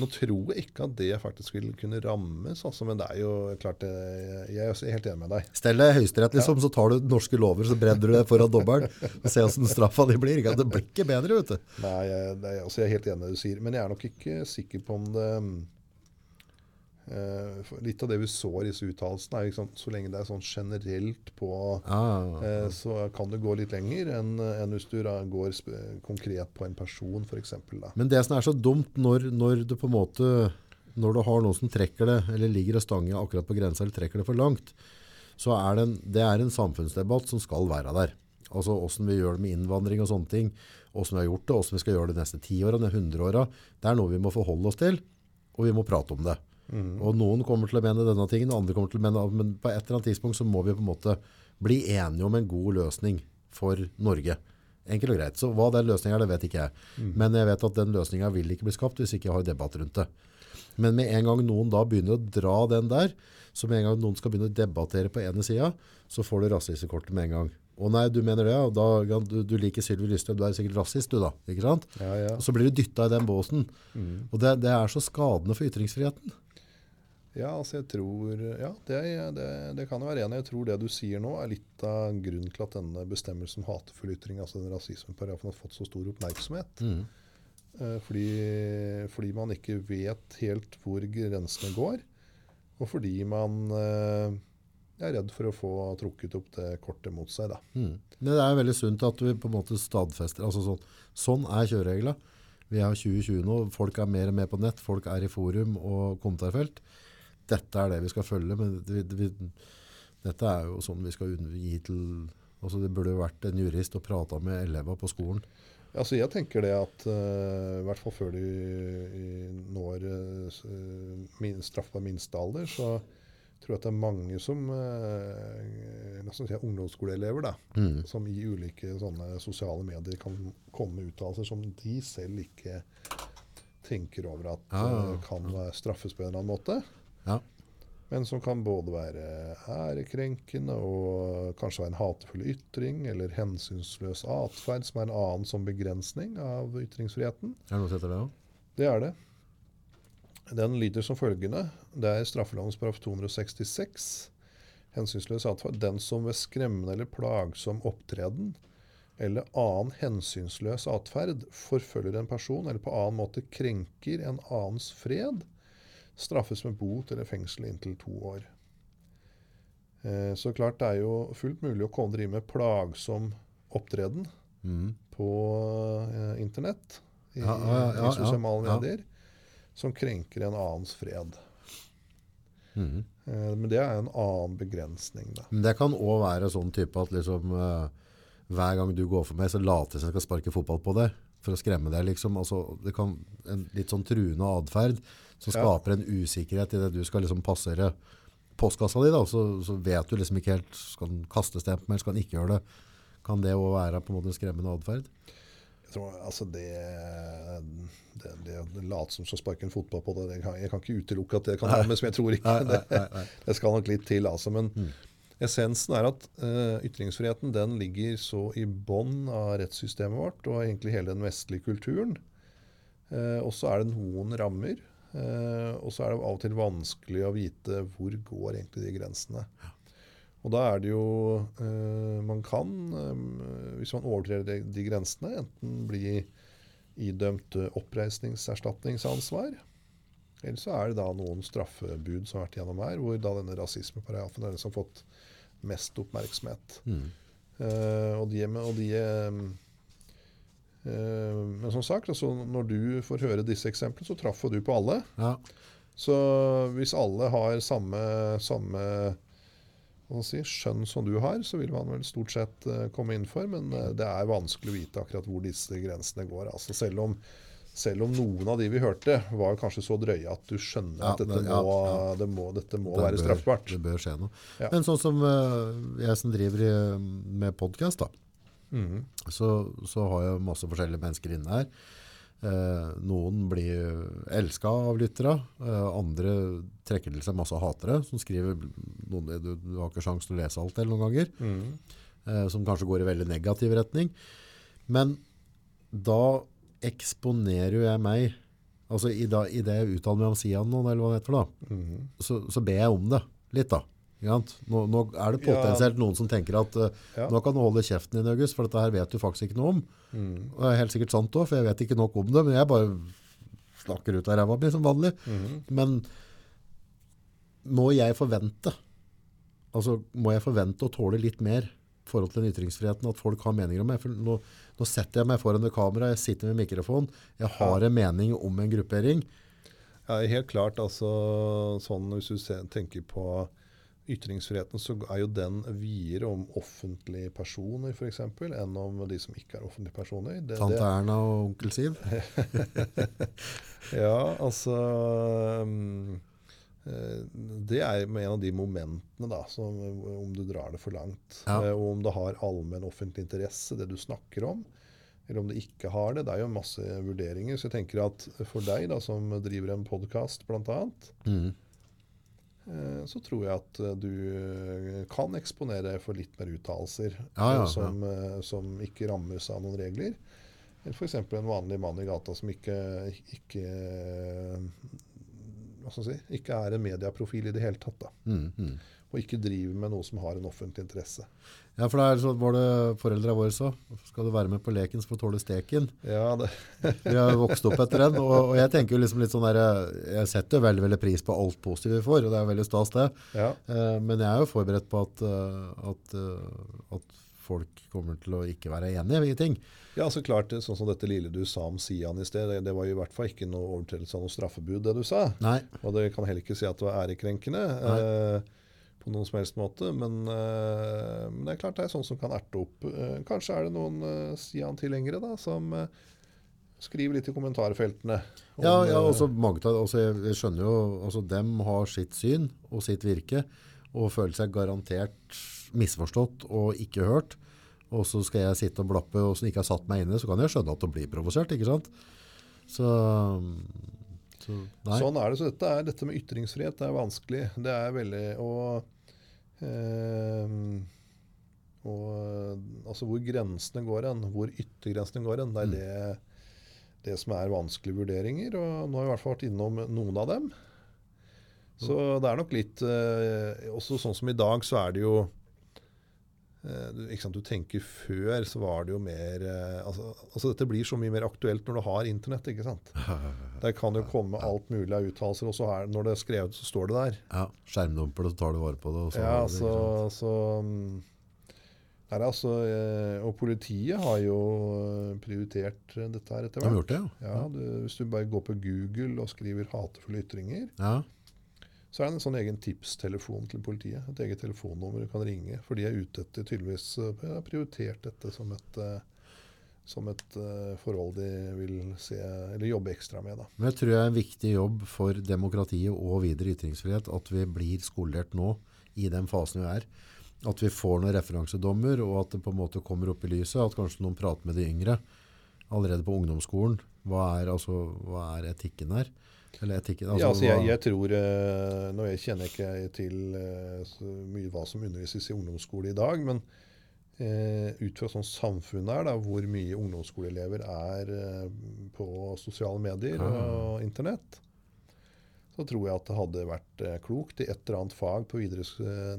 Nå tror jeg ikke at det faktisk vil kunne rammes, altså, men det er jo klart det, Jeg er også helt enig med deg. Stell deg høyesterett, liksom, så tar du norske lover, så brenner du det foran dommeren, og ser hvordan straffa di blir. Det blir ikke bedre, vet du. Nei, jeg, det altså, jeg er helt enig i det du sier, men jeg er nok ikke sikker på om det for Litt av det vi så i disse uttalelsene, er liksom, så lenge det er sånn generelt på Ja, uh, Så kan du gå litt lenger enn en hvis du går konkret på en person, f.eks. Men det som er så dumt når, når du på en måte når du har noen som trekker det, eller ligger og stanger akkurat på grensa, eller trekker det for langt, så er det en, det er en samfunnsdebatt som skal være der. Altså hvordan vi gjør det med innvandring og sånne ting, hvordan vi har gjort det, hvordan vi skal gjøre det de neste ti åra, de 100 åra. Det er noe vi må forholde oss til, og vi må prate om det. Og noen kommer til å mene denne tingen, og andre kommer til å mene men på et eller annet tidspunkt så må vi på en måte bli enige om en god løsning for Norge. Enkelt og greit. Så hva den løsningen er, det vet ikke jeg. Men jeg vet at den løsningen vil ikke bli skapt hvis ikke jeg har debatt rundt det. Men med en gang noen da begynner å dra den der, så med en gang noen skal begynne å debattere på ene sida, så får du rasistekortet med en gang. Å nei, du mener det. Da, du, du liker Sylvi Lysthaug, du er sikkert rasist du da, ikke sant? Ja, ja. Og så blir du dytta i den båsen. Og det, det er så skadende for ytringsfriheten. Ja, altså jeg tror Ja, det, det, det kan jo være enig. Jeg tror det du sier nå, er litt av grunnen til at denne bestemmelsen om hatefull ytring, altså den rasismeparagrafen, har fått så stor oppmerksomhet. Mm. Fordi, fordi man ikke vet helt hvor grensene går, og fordi man eh, er redd for å få trukket opp det kortet mot seg. Da. Mm. Det er veldig sunt at vi på en måte stadfester. Altså sånn, sånn er kjøreregler. Vi har 2020 nå, folk er mer og mer på nett, folk er i forum og kommentarfelt. Dette er det vi skal følge, men det, vi, dette er jo sånn vi skal gi til altså Det burde jo vært en jurist og prata med elevene på skolen. Altså jeg tenker det at uh, i hvert fall før de når uh, min, straffbar minstealder, så tror jeg at det er mange som uh, si ungdomsskoleelever da, som i ulike sånne sosiale medier kan komme med uttalelser som de selv ikke tenker over at eh, kan straffes på en eller annen måte. Ja. Men som kan både være ærekrenkende og kanskje være en hatefull ytring eller hensynsløs atferd, som er en annen som begrensning av ytringsfriheten. Er det noe som heter det òg? Det er det. Den lyder som følgende. Det er straffelovens paragraf 266. Hensynsløs atferd. Den som ved skremmende eller plagsom opptreden eller annen hensynsløs atferd forfølger en person eller på annen måte krenker en annens fred, straffes med bot eller fengsel inntil to år. Eh, så klart det er jo fullt mulig å komme drive med plagsom opptreden Mm. på eh, internett, i, Ja, ja, ja, i sosiale medier, som krenker en annens fred. Mm. Eh, men det er en annen begrensning, da. Men det kan òg være sånn type at liksom eh, hver gang du går for meg, så later jeg som jeg skal sparke fotball på deg. For å skremme deg, liksom. Altså, det kan En litt sånn truende atferd som Ja. skaper en usikkerhet i det du skal liksom passere postkassa di. da, Så, så vet du liksom ikke helt Skal den kaste stempel, skal den ikke gjøre det? Kan det òg være på en måte skremmende atferd? Jeg tror, altså det, det, det, det late som så sparker en fotball på det, det kan, jeg kan ikke utelukke at det kan være men som jeg tror ikke. Nei, nei, nei. Det, skal nok litt til, altså. Men essensen er at uh, ytringsfriheten den ligger så i bånn av rettssystemet vårt og egentlig hele den vestlige kulturen. Uh, og så er det noen rammer. Uh, og så er det av og til vanskelig å vite hvor går egentlig de grensene. Og da er det jo Man kan, hvis man overtrer de, de grensene, enten bli idømt oppreisningserstatningsansvar, eller så er det da noen straffebud som har vært gjennom her, hvor da denne rasismeparagrafen er den som har fått mest oppmerksomhet. Mm. Uh, og de, og de uh, Men som sagt, altså, når du får høre disse eksemplene, så traff du på alle. Ja. Så hvis alle har samme, samme si, skjønn som du har, så vil man vel stort sett eh, komme innenfor. Men det er vanskelig å vite akkurat hvor disse grensene går. Altså selv, om, selv om noen av de vi hørte, var kanskje så drøye at du skjønner Ja, at dette, men- ja, må, ja. Det må, dette må Det være bør- straffbart. Det bør skje noe. Men sånn som eh, jeg som driver med podkast. Mhm. så, så har jeg masse forskjellige mennesker inne her. Eh, noen blir elska av lyttere, eh, andre trekker til seg masse hatere, som skriver noen, du, du har ikke sjans til å lese alt det noen ganger, Mm. eh, som kanskje går i veldig negativ retning. Men da eksponerer jo jeg meg, altså i, da, i det jeg uttaler meg om Sian nå, eller hva det heter da, Mhm. så, så ber jeg om det litt da. Nå, nå er det potensielt noen som tenker at uh, Ja. nå kan du holde kjeften din, August, for dette her vet du faktisk ikke noe om. Mm. Og det er helt sikkert sant òg, for jeg vet ikke nok om det, men jeg bare snakker ut av ræva mi som vanlig. Mhm. Men må jeg forvente, altså må jeg forvente å tåle litt mer forhold til den ytringsfriheten, at folk har meninger om meg. Nå, nå setter jeg meg foran det kamera, jeg sitter med mikrofon, jeg har en mening om en gruppering. Ja, helt klart. altså sånn Hvis du tenker på ytringsfriheten, så er jo den videre om offentlige personer f.eks. enn om de som ikke er offentlige personer. Det, Tante det, Erna og onkel Siv. ja, altså eh, Det er en av de momentene, da, som, om du drar det for langt. Ja. Eh, Og om det har allmenn offentlig interesse, det du snakker om. Eller om det ikke har det. Det er jo masse vurderinger. Så jeg tenker at for deg, da, som driver en podkast bl.a., Mm. Eh, så tror jeg at eh, du eh, kan eksponere for litt mer uttalelser Ja, ja, eh, som, eh, som ikke rammes av noen regler. Eller f.eks. en vanlig mann i gata som ikke, ikke, eh, hva skal jeg si, ikke er en mediaprofil i det hele tatt. Da. Mm, mm. Og ikke driver med noe som har en offentlig interesse. Ja, for det er sånn var det foreldre våre så. Skal du være med på leken så får du tåle steken. Ja, det, Vi har vokst opp etter den, og, og jeg tenker jo liksom litt sånn der, jeg setter veldig, veldig pris på alt positivt vi får, og det er veldig stas det. ja, Eh, men jeg er jo forberedt på at, eh, at, eh, at folk kommer til å ikke være enige i ting. ja, så klart, sånn som dette lille du sa om Sian i sted, det, det var jo i hvert fall ikke noe overtredelse av noe straffebud, det du sa. Nei, Og det kan heller ikke si at det var ærekrenkende eh, på noen som helst måte. Men, eh, men det er klart det er sånn som kan erte opp. Eh, kanskje er det noen eh, Sian-tilhengere da, som eh, skriver litt i kommentarfeltene. om, ja, ja eh, også Magda, av- altså jeg, jeg skjønner jo, altså dem har sitt syn og sitt virke, og føler seg garantert misforstått og ikke hørt. Og så skal jeg sitte og blappe, og som ikke har satt meg inne, så kan jeg skjønne at det blir provosert, ikke sant? Så, så. Sånn er det. Så dette, er, dette med ytringsfrihet det er vanskelig. Det er veldig Og, eh, og altså hvor grensene går hen, hvor yttergrensene går hen, det er det det som er vanskelige vurderinger. Og nå har vi i hvert fall vært innom noen av dem. Så det er nok litt eh, Også sånn som i dag, så er det jo du, ikke sant, du tenker Før så var det jo mer eh, altså, altså Dette blir så mye mer aktuelt når du har Internett. ikke sant? Der kan jo komme alt mulig av uttalelser, og så er, når det er skrevet, så står det der. Ja, skjermdumper det, så tar du vare på det. Og så, Ja, har det, så, så mm, her er altså, eh, Og politiet har jo eh, prioritert eh, dette her etter hvert. De har gjort det, ja. Ja, du, Hvis du bare går på Google og skriver 'hatefulle ytringer', ja. Så er det en sånn egen tipstelefon til politiet. Et eget telefonnummer du kan ringe. For de er ute etter tydeligvis eh, har prioritert dette som et, eh, som et eh, forhold de vil se, eller jobbe ekstra med. Da. Men jeg tror det er en viktig jobb for demokratiet og videre ytringsfrihet at vi blir skolert nå i den fasen vi er. At vi får noen referansedommer, og at det på en måte kommer opp i lyset. At kanskje noen prater med de yngre allerede på ungdomsskolen. Hva er, altså, hva er etikken her? Eller etikken, altså, ja, altså jeg, jeg tror uh, Nå jeg kjenner ikke til uh, så mye hva som undervises i ungdomsskole i dag, men uh, ut fra sånn samfunnet er, da, hvor mye ungdomsskoleelever er på sosiale medier og internett, så tror jeg at det hadde vært klokt i et eller annet fag på, videre,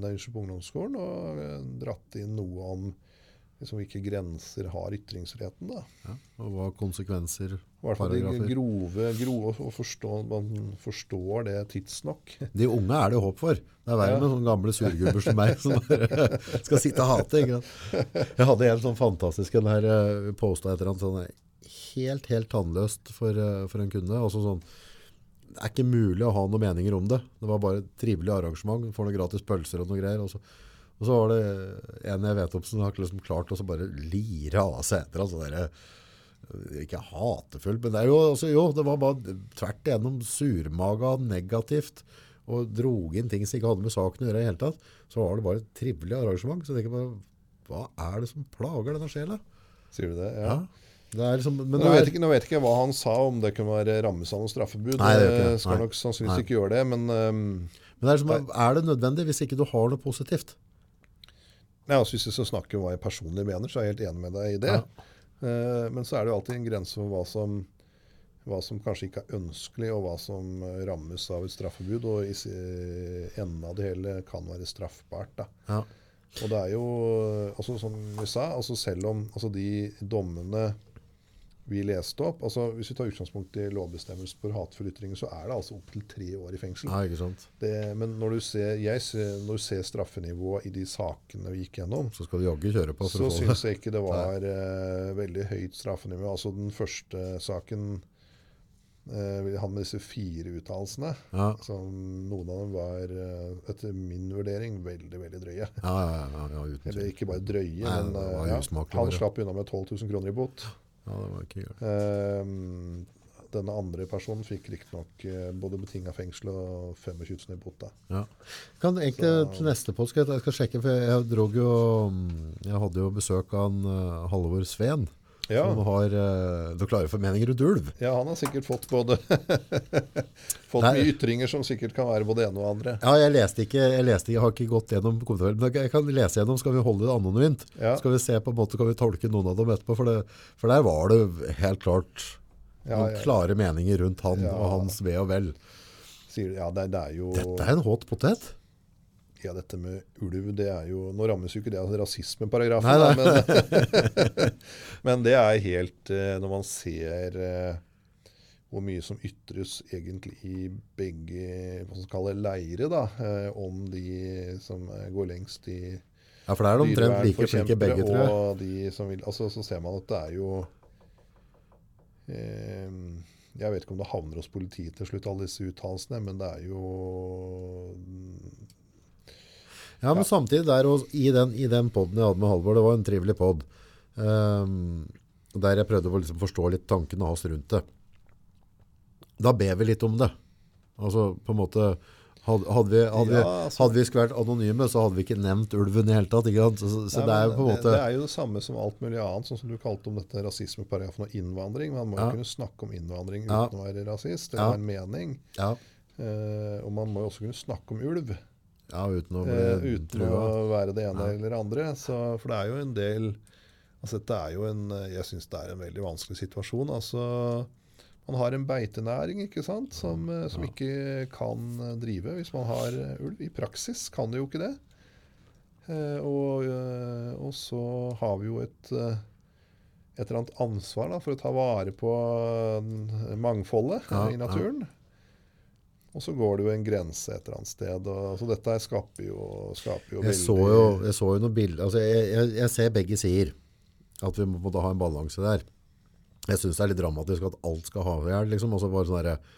nei, på ungdomsskolen og dratt inn noe om liksom, hvilke grenser har ytringsfriheten. da. ja, og hva konsekvenser, I hvert fall de grove, grove og forstå, man forstår det tidsnok. De unge er det håp for. Det er verre Ja. med sånne gamle surgubber som meg, som bare skal sitte og hate. Ikke sant? Jeg hadde en sånn fantastisk en her, eh, posta et eller annet sånn eh, helt, helt tannløst for, eh, for en kunde. Også sånn, det er ikke mulig å ha noen meninger om det. Det var bare et trivelig arrangement. Får noen gratis pølser og noe greier. Og så, og så var det en jeg vet om som har liksom klart å bare lire av seg etter. Altså der, ikke hatefullt, men det er jo, altså, jo, det var bare tvert igjennom surmaga, negativt, og drog inn ting som ikke hadde med saken å gjøre i hele tatt. Så var det bare et trivelig arrangement. Så jeg tenker bare, hva er det som plager denne sjela? Sier du det? Ja. Ja. Det er liksom, men Nå det vet, er, ikke, nå vet ikke jeg hva han sa, om det kunne være rammes av noe straffebud. Nei, det ikke Eh, det. skal nok sannsynligvis ikke gjøre det, men um, men det er, liksom, er det nødvendig hvis ikke du har noe positivt? Nei, altså, hvis vi skal snakke om hva jeg personlig mener, så er jeg helt enig med deg i det. Eh, men så er det jo alltid en grense for hva som, hva som kanskje ikke er ønskelig, og hva som eh, rammes av et straffebud. Og i enden av det hele kan være straffbart. Da. Ja. Og det er jo, altså, som vi sa, altså selv om altså, de dommene vi leste opp altså Hvis vi tar utgangspunkt i lovbestemmelsen for hatefulle ytringer, så er det altså opptil tre år i fengsel. ja, ikke sant? Det, men når du, ser, jeg ser, når du ser straffenivået i de sakene vi gikk gjennom, Så skal du jaggu kjøre på for så å få det. syns jeg ikke det var uh, veldig høyt straffenivå. Altså Den første saken uh, Han med disse fire uttalelsene, Ja, som noen av dem var uh, etter min vurdering veldig veldig drøye. ja, ja, ja, Eller ikke bare drøye, Nei, men eh, han slapp unna med 12 000 kroner i bot. Ja, det var ikke gøy. Ehm, denne andre personen fikk riktignok uh, både betinga fengsel og 25 000 i bot. Ja. Kan egentlig til neste påske, jeg skal sjekke, for jeg, jeg drog jo, jeg hadde jo besøk av en uh, Halvor Sveen, Ja, som har uh, noen klare formeninger rundt ulv. ja, han har sikkert fått både Fått Nei. mye ytringer som sikkert kan være både ene og andre. Ja, jeg leste ikke, jeg leste jeg har ikke gått gjennom kommentarfeltet, men jeg kan lese gjennom, skal vi holde det anonymt? Ja. Skal vi se på en måte, kan vi tolke noen av dem etterpå, for, det, for der var det helt klart Ja, noen ja. klare meninger rundt han og hans ve og vel. Sier, ja, det, det er jo Dette er en hot potet. Ja, dette med ulv, det er jo Nå rammes jo ikke det av rasismeparagrafen, Nei, da, men, men det er helt eh, Når man ser eh, hvor mye som ytres egentlig i begge hva skal man kalle leire, da, eh, om de som går lengst i Ja, for det er de omtrent like flinke begge, tror jeg. og de som vil altså, Så ser man at det er jo eh, Jeg vet ikke om det havner hos politiet til slutt, alle disse uttalelsene, men det er jo Ja, men samtidig der og i den, i den podden jeg hadde med Halvor, det var en trivelig podd, um, der jeg prøvde å liksom forstå litt tankene hans rundt det. Da ber vi litt om det. Altså på en måte, hadde, hadde, vi, hadde, vi, Ja, altså- hadde vi skulle vært anonyme, så hadde vi ikke nevnt ulven i hele tatt. Så, så, Nei, det er måte... det, det er jo det samme som alt mulig annet, sånn som du kalte om dette rasismeparagrafen og innvandring. Man må jo Ja. kunne snakke om innvandring Ja. uten å være rasist. Det Ja. er en mening. Ja, Eh, og man må jo også kunne snakke om ulv ja uten å eh, uten å være det ene Ja. eller det andre. Så, for det er jo en del Altså, dette er jo en, jeg syns det er en veldig vanskelig situasjon. Altså, man har en beitenæring ikke sant, som, som ja. ikke kan drive hvis man har ulv. I praksis kan det jo ikke det. Eh, og, eh, og så har vi jo et, eh, et eller annet ansvar da, for å ta vare på eh, mangfoldet Ja, i naturen. Og så går det jo en grense et eller annet sted. Og, så dette skaper jo, skaper jo Jeg så jo, jeg så jo noen bilder, altså jeg, jeg, jeg ser begge sider, at vi må da ha en balanse der. Jeg synes det er litt dramatisk at alt skal ha ihjel, liksom. Altså bare sånn der,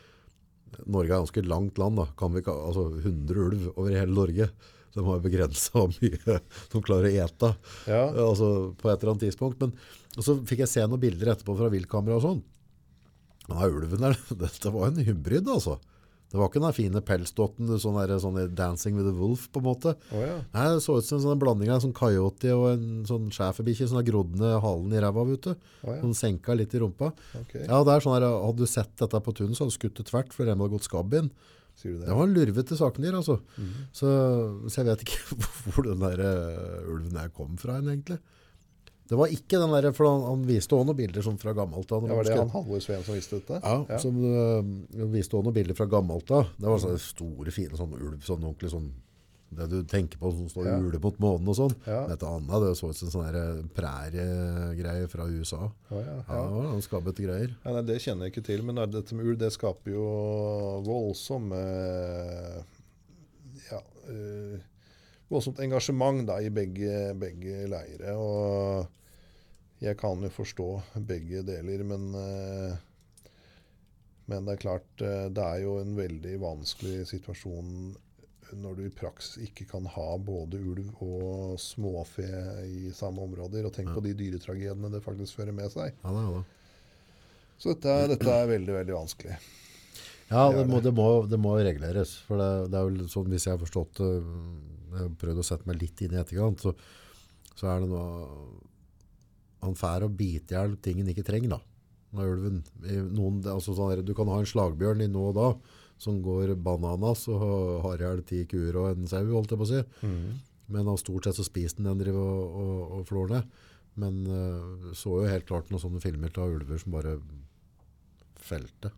Norge er ganske langt land, da. Kan vi altså 100 ulv over hele Norge. De har begrenset hvor mye de klarer å ete, Ja. altså på et eller annet tidspunkt. Men og så fikk jeg se noen bilder etterpå fra viltkamera og sånn. Ja, ulven der, dette var en hybrid, altså. Det var ikke den fine pelsdotten, sånn, der, sånn Dancing with a Wolf, på en måte. Oh, ja. Nei, det så ut som en sånn blanding av en sånn coyote og en sånn schæferbikkje som har grodd ned halen i ræva, vet du. Å ja. Sånn senka litt i rumpa. Okay. Ja, det er sånn der, hadde du sett dette på tunet, så hadde du skutt det tvert, for det hadde gått skabb inn. Det? Det var en lurvete sakendyr, altså. Mhm. Så, så jeg vet ikke hvor den der uh, ulven der kom fra, en, egentlig. Det var ikke den der, for han, viste også noen bilder sånn fra gammelt. av. Ja, var det han Halvor Sveen som viste dette? Ja, som uh, viste også noen bilder fra gammelt av. Det var sånne store, fine sånne ulv, sånn ordentlig sånn, det du tenker på som står Ja. ule mot månen og sånn. Ja. Dette annet, det så ut som sånne der præriegreier fra USA. Ja, Ja, ja. noen skabbete greier. Ja, nei, det kjenner jeg ikke til, men dette med ulv det skaper jo voldsomme ja, eh, voldsomt engasjement da, i begge, begge leire. Og jeg kan jo forstå begge deler, men, eh, men det er klart eh, det er jo en veldig vanskelig situasjon når du i praksis ikke kan ha både ulv og småfe i samme områder. Og tenk på de dyretragediene det faktisk fører med seg. Ja, det det. Så dette, dette er veldig, veldig vanskelig. Ja, Det må, det. må, det må reguleres. For det, det er jo sånn, hvis jeg har forstått det, jeg prøvd å sette meg litt inn i etterkant, så, så er det noe, han fær å bite i hjel ting han ikke trenger da. Av ulven, noen, altså sånn du kan ha en slagbjørn i nå og da, som går bananas og har i hjel ti kuer og en sau, holdt jeg på å si. Men han stort sett så spiser den den driver og, og, og flår ned. Men uh, så jo helt klart noen sånne filmer av ulver som bare felte.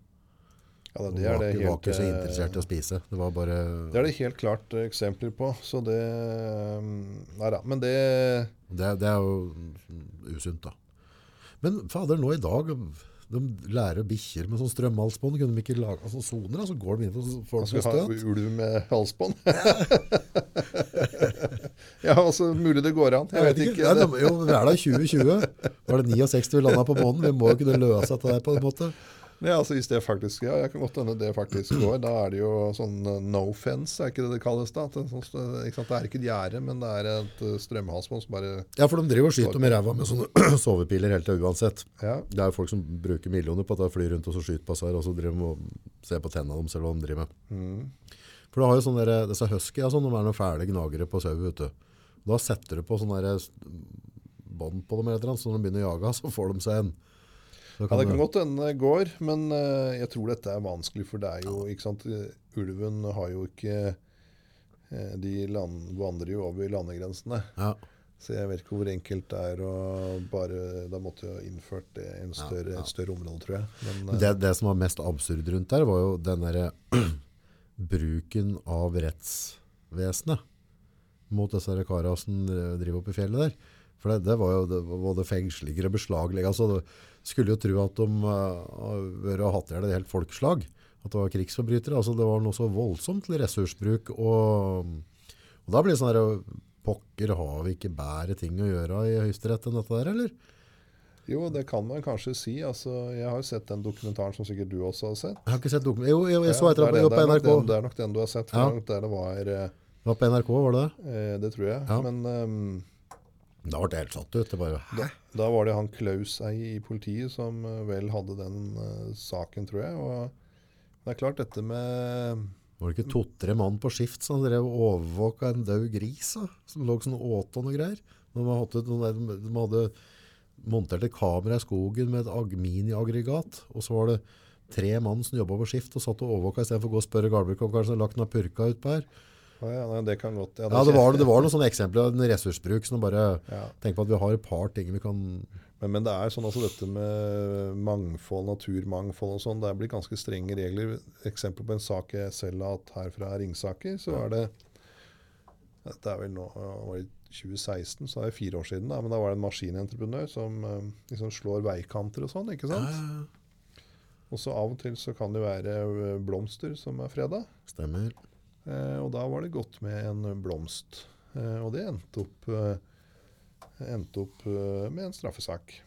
Ja, det, er var, ikke, var helt, ikke så eh, interessert i å spise. Det var bare det er det helt klart eh, eksempler på. Så det eh, Nei da. Men det det, det er jo usunt, da. Men fader, nå i dag de lærer bikkjer med sånn strømhalsbånd. Kunne de ikke lage altså, soner? Altså, går de inn for folk med støt? ulv med halsbånd. ja, altså mulig det går an. Jeg vet ikke. ikke. Nei, de, jo, vi er da 2020. Var det 69 vi landa på månen? Vi må jo kunne løse dette der på en måte. Nei, altså Hvis det faktisk Ja, jeg kan godt hende det faktisk går. Da er det jo sånn eh, no fence, er ikke det det kalles da? Det, er sånn, ikke det er ikke et gjerde, men det er et eh, strømhalsbånd som bare Ja, for de driver og skyter med ræva med sånne sovepiler helt tida uansett. Ja. Det er jo folk som bruker millioner på at de flyr rundt og så skyter seg, og så driver de og ser på tennene deres eller hva de driver med. Mm. For du har jo sånne der, disse husky, ja, sånn, de er noen fæle gnagere på sau, vet du. Da setter du på sånne bånd på dem eller annet, så når de begynner å jage, så får de seg en. Så Ja, Det kan du- godt hende går, men eh, jeg tror dette er vanskelig. For det er jo ikke sant, eh, Ulven har jo ikke eh, De land, vandrer jo over landegrensene. Ja, Så jeg vet ikke hvor enkelt det er å bare Da måtte jeg innført det i en større, et større område, tror jeg. Men, det, det som var mest absurd rundt der, var jo den der bruken av rettsvesenet mot disse karene som driver opp i fjellet der. For det, det var jo det både fengslinger og beslaglegg. Altså, skulle jo tro at de uh, har hatt i ihjel et helt folkeslag. At det var krigsforbrytere. Altså, det var noe så voldsomt til ressursbruk. Og, og da blir det sånn her Pokker, har vi ikke bedre ting å gjøre i Høyesterett enn dette der, eller? jo, det kan man kanskje si. Altså, jeg har jo sett den dokumentaren som sikkert du også har sett. Jeg har ikke sett dokumentaren. Jo, jeg, jeg så Ja, etter er på, NRK. den, det er nok den du har sett. Ja. det var eh, Det var på NRK, var det det? eh, Det tror jeg. Ja. Men ehm, Da ble jeg helt satt ut. Det bare, Da, da var det han Klaus ei i politiet som eh, vel hadde den uh, saken, tror jeg. Og det er klart, dette med var det ikke to-tre mann på skift som drev overvåka en død gris, da, som lå sånn åt og noe greier? De hadde, de, de hadde montert et kamera i skogen med et ag- mini-aggregat, og så var det tre mann som jobba på skift og satt og overvåka istedenfor å gå og spørre Galbruk om kanskje han har lagt noen purka utpå her. Ja, det kan godt. Ja, det var, det var noen sånne eksempler en ressursbruk som bare Ja. tenker på at vi har et par ting vi kan Men, men det er sånn altså dette med mangfold, naturmangfold og sånn, det blir ganske strenge regler. Eksempel på en sak jeg selv har hatt her fra Ringsaker, så er det Dette er vel nå var det 2016, så er det fire år siden, da, men da var det en maskinentreprenør som eh, liksom slår veikanter og sånn, ikke sant? Og så av og til så kan det være eh, blomster som er freda. Stemmer. Eh, og da var det godt med en blomst. Eh, og det endte opp, eh, endte opp med en straffesak.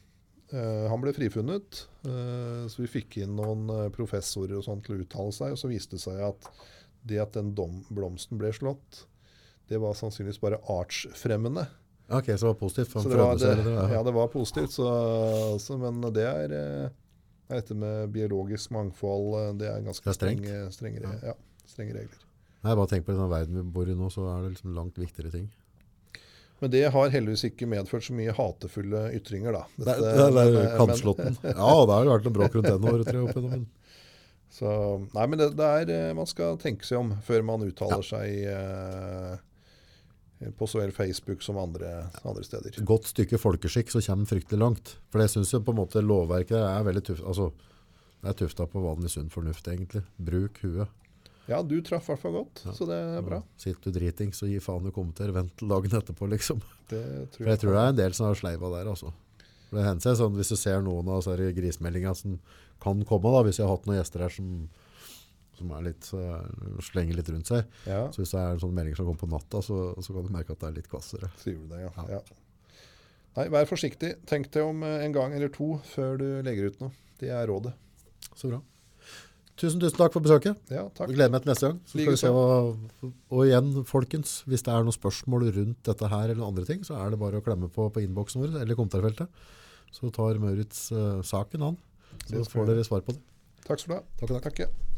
Eh, han ble frifunnet, eh, så vi fikk inn noen professorer og sånt til å uttale seg. Og så viste det seg at det at den dom, blomsten ble slått, det var sannsynligvis bare artsfremmende. Ok, så det var positivt. for Så det var, det, ja, det var positivt. Så, så, men det er dette med biologisk mangfold, det er ganske Det er strengt. strengere, ja. ja, strenge regler. Nei, bare tenk på den verden vi bor i nå, så er det liksom langt viktigere ting. Men det har heldigvis ikke medført så mye hatefulle ytringer, da. Det, Dette- det, det er men- kantslåtten. Ja, det har jo vært noe bråk rundt den året, tror jeg. opp igjennom, men- Så, nei, men det, det er, eh, man skal tenke seg om før man uttaler seg eh, på så vel Facebook som andre, andre steder. Godt stykke folkeskikk så kommer fryktelig langt. For jeg på en måte lovverket er veldig tøft. Altså, det er tufta på vanlig sunn fornuft, egentlig. Bruk huet. Ja, du traff i hvert fall godt, så det er bra. Sitter du driting, så gi faen i kommenter. Vent til dagen etterpå, liksom. Det For tror jeg tror det er en del som har sleiva der, altså. For det hender seg sånn, Hvis du ser noen av disse grismeldingene som kan komme, da, hvis jeg har hatt noen gjester her som, som er litt, uh, slenger litt rundt seg Ja, Så Hvis det er sånne meldinger som kommer på natta, så, så kan du merke at det er litt kvassere. sier du det, ja. Ja. ja. Nei, vær forsiktig. Tenk deg om en gang eller to før du legger ut noe. Det er rådet. Så bra. Tusen, tusen takk for besøket. Ja, takk. Jeg gleder meg til neste gang. Så skal vi se hva, og igjen, folkens, hvis det er noen spørsmål rundt dette her eller andre ting, så er det bare å klemme på på innboksen vår eller kommentarfeltet. Så tar Mauritz uh, saken an. Så får dere svar på det. Takk skal du ha. Takk takk. Takk, ja.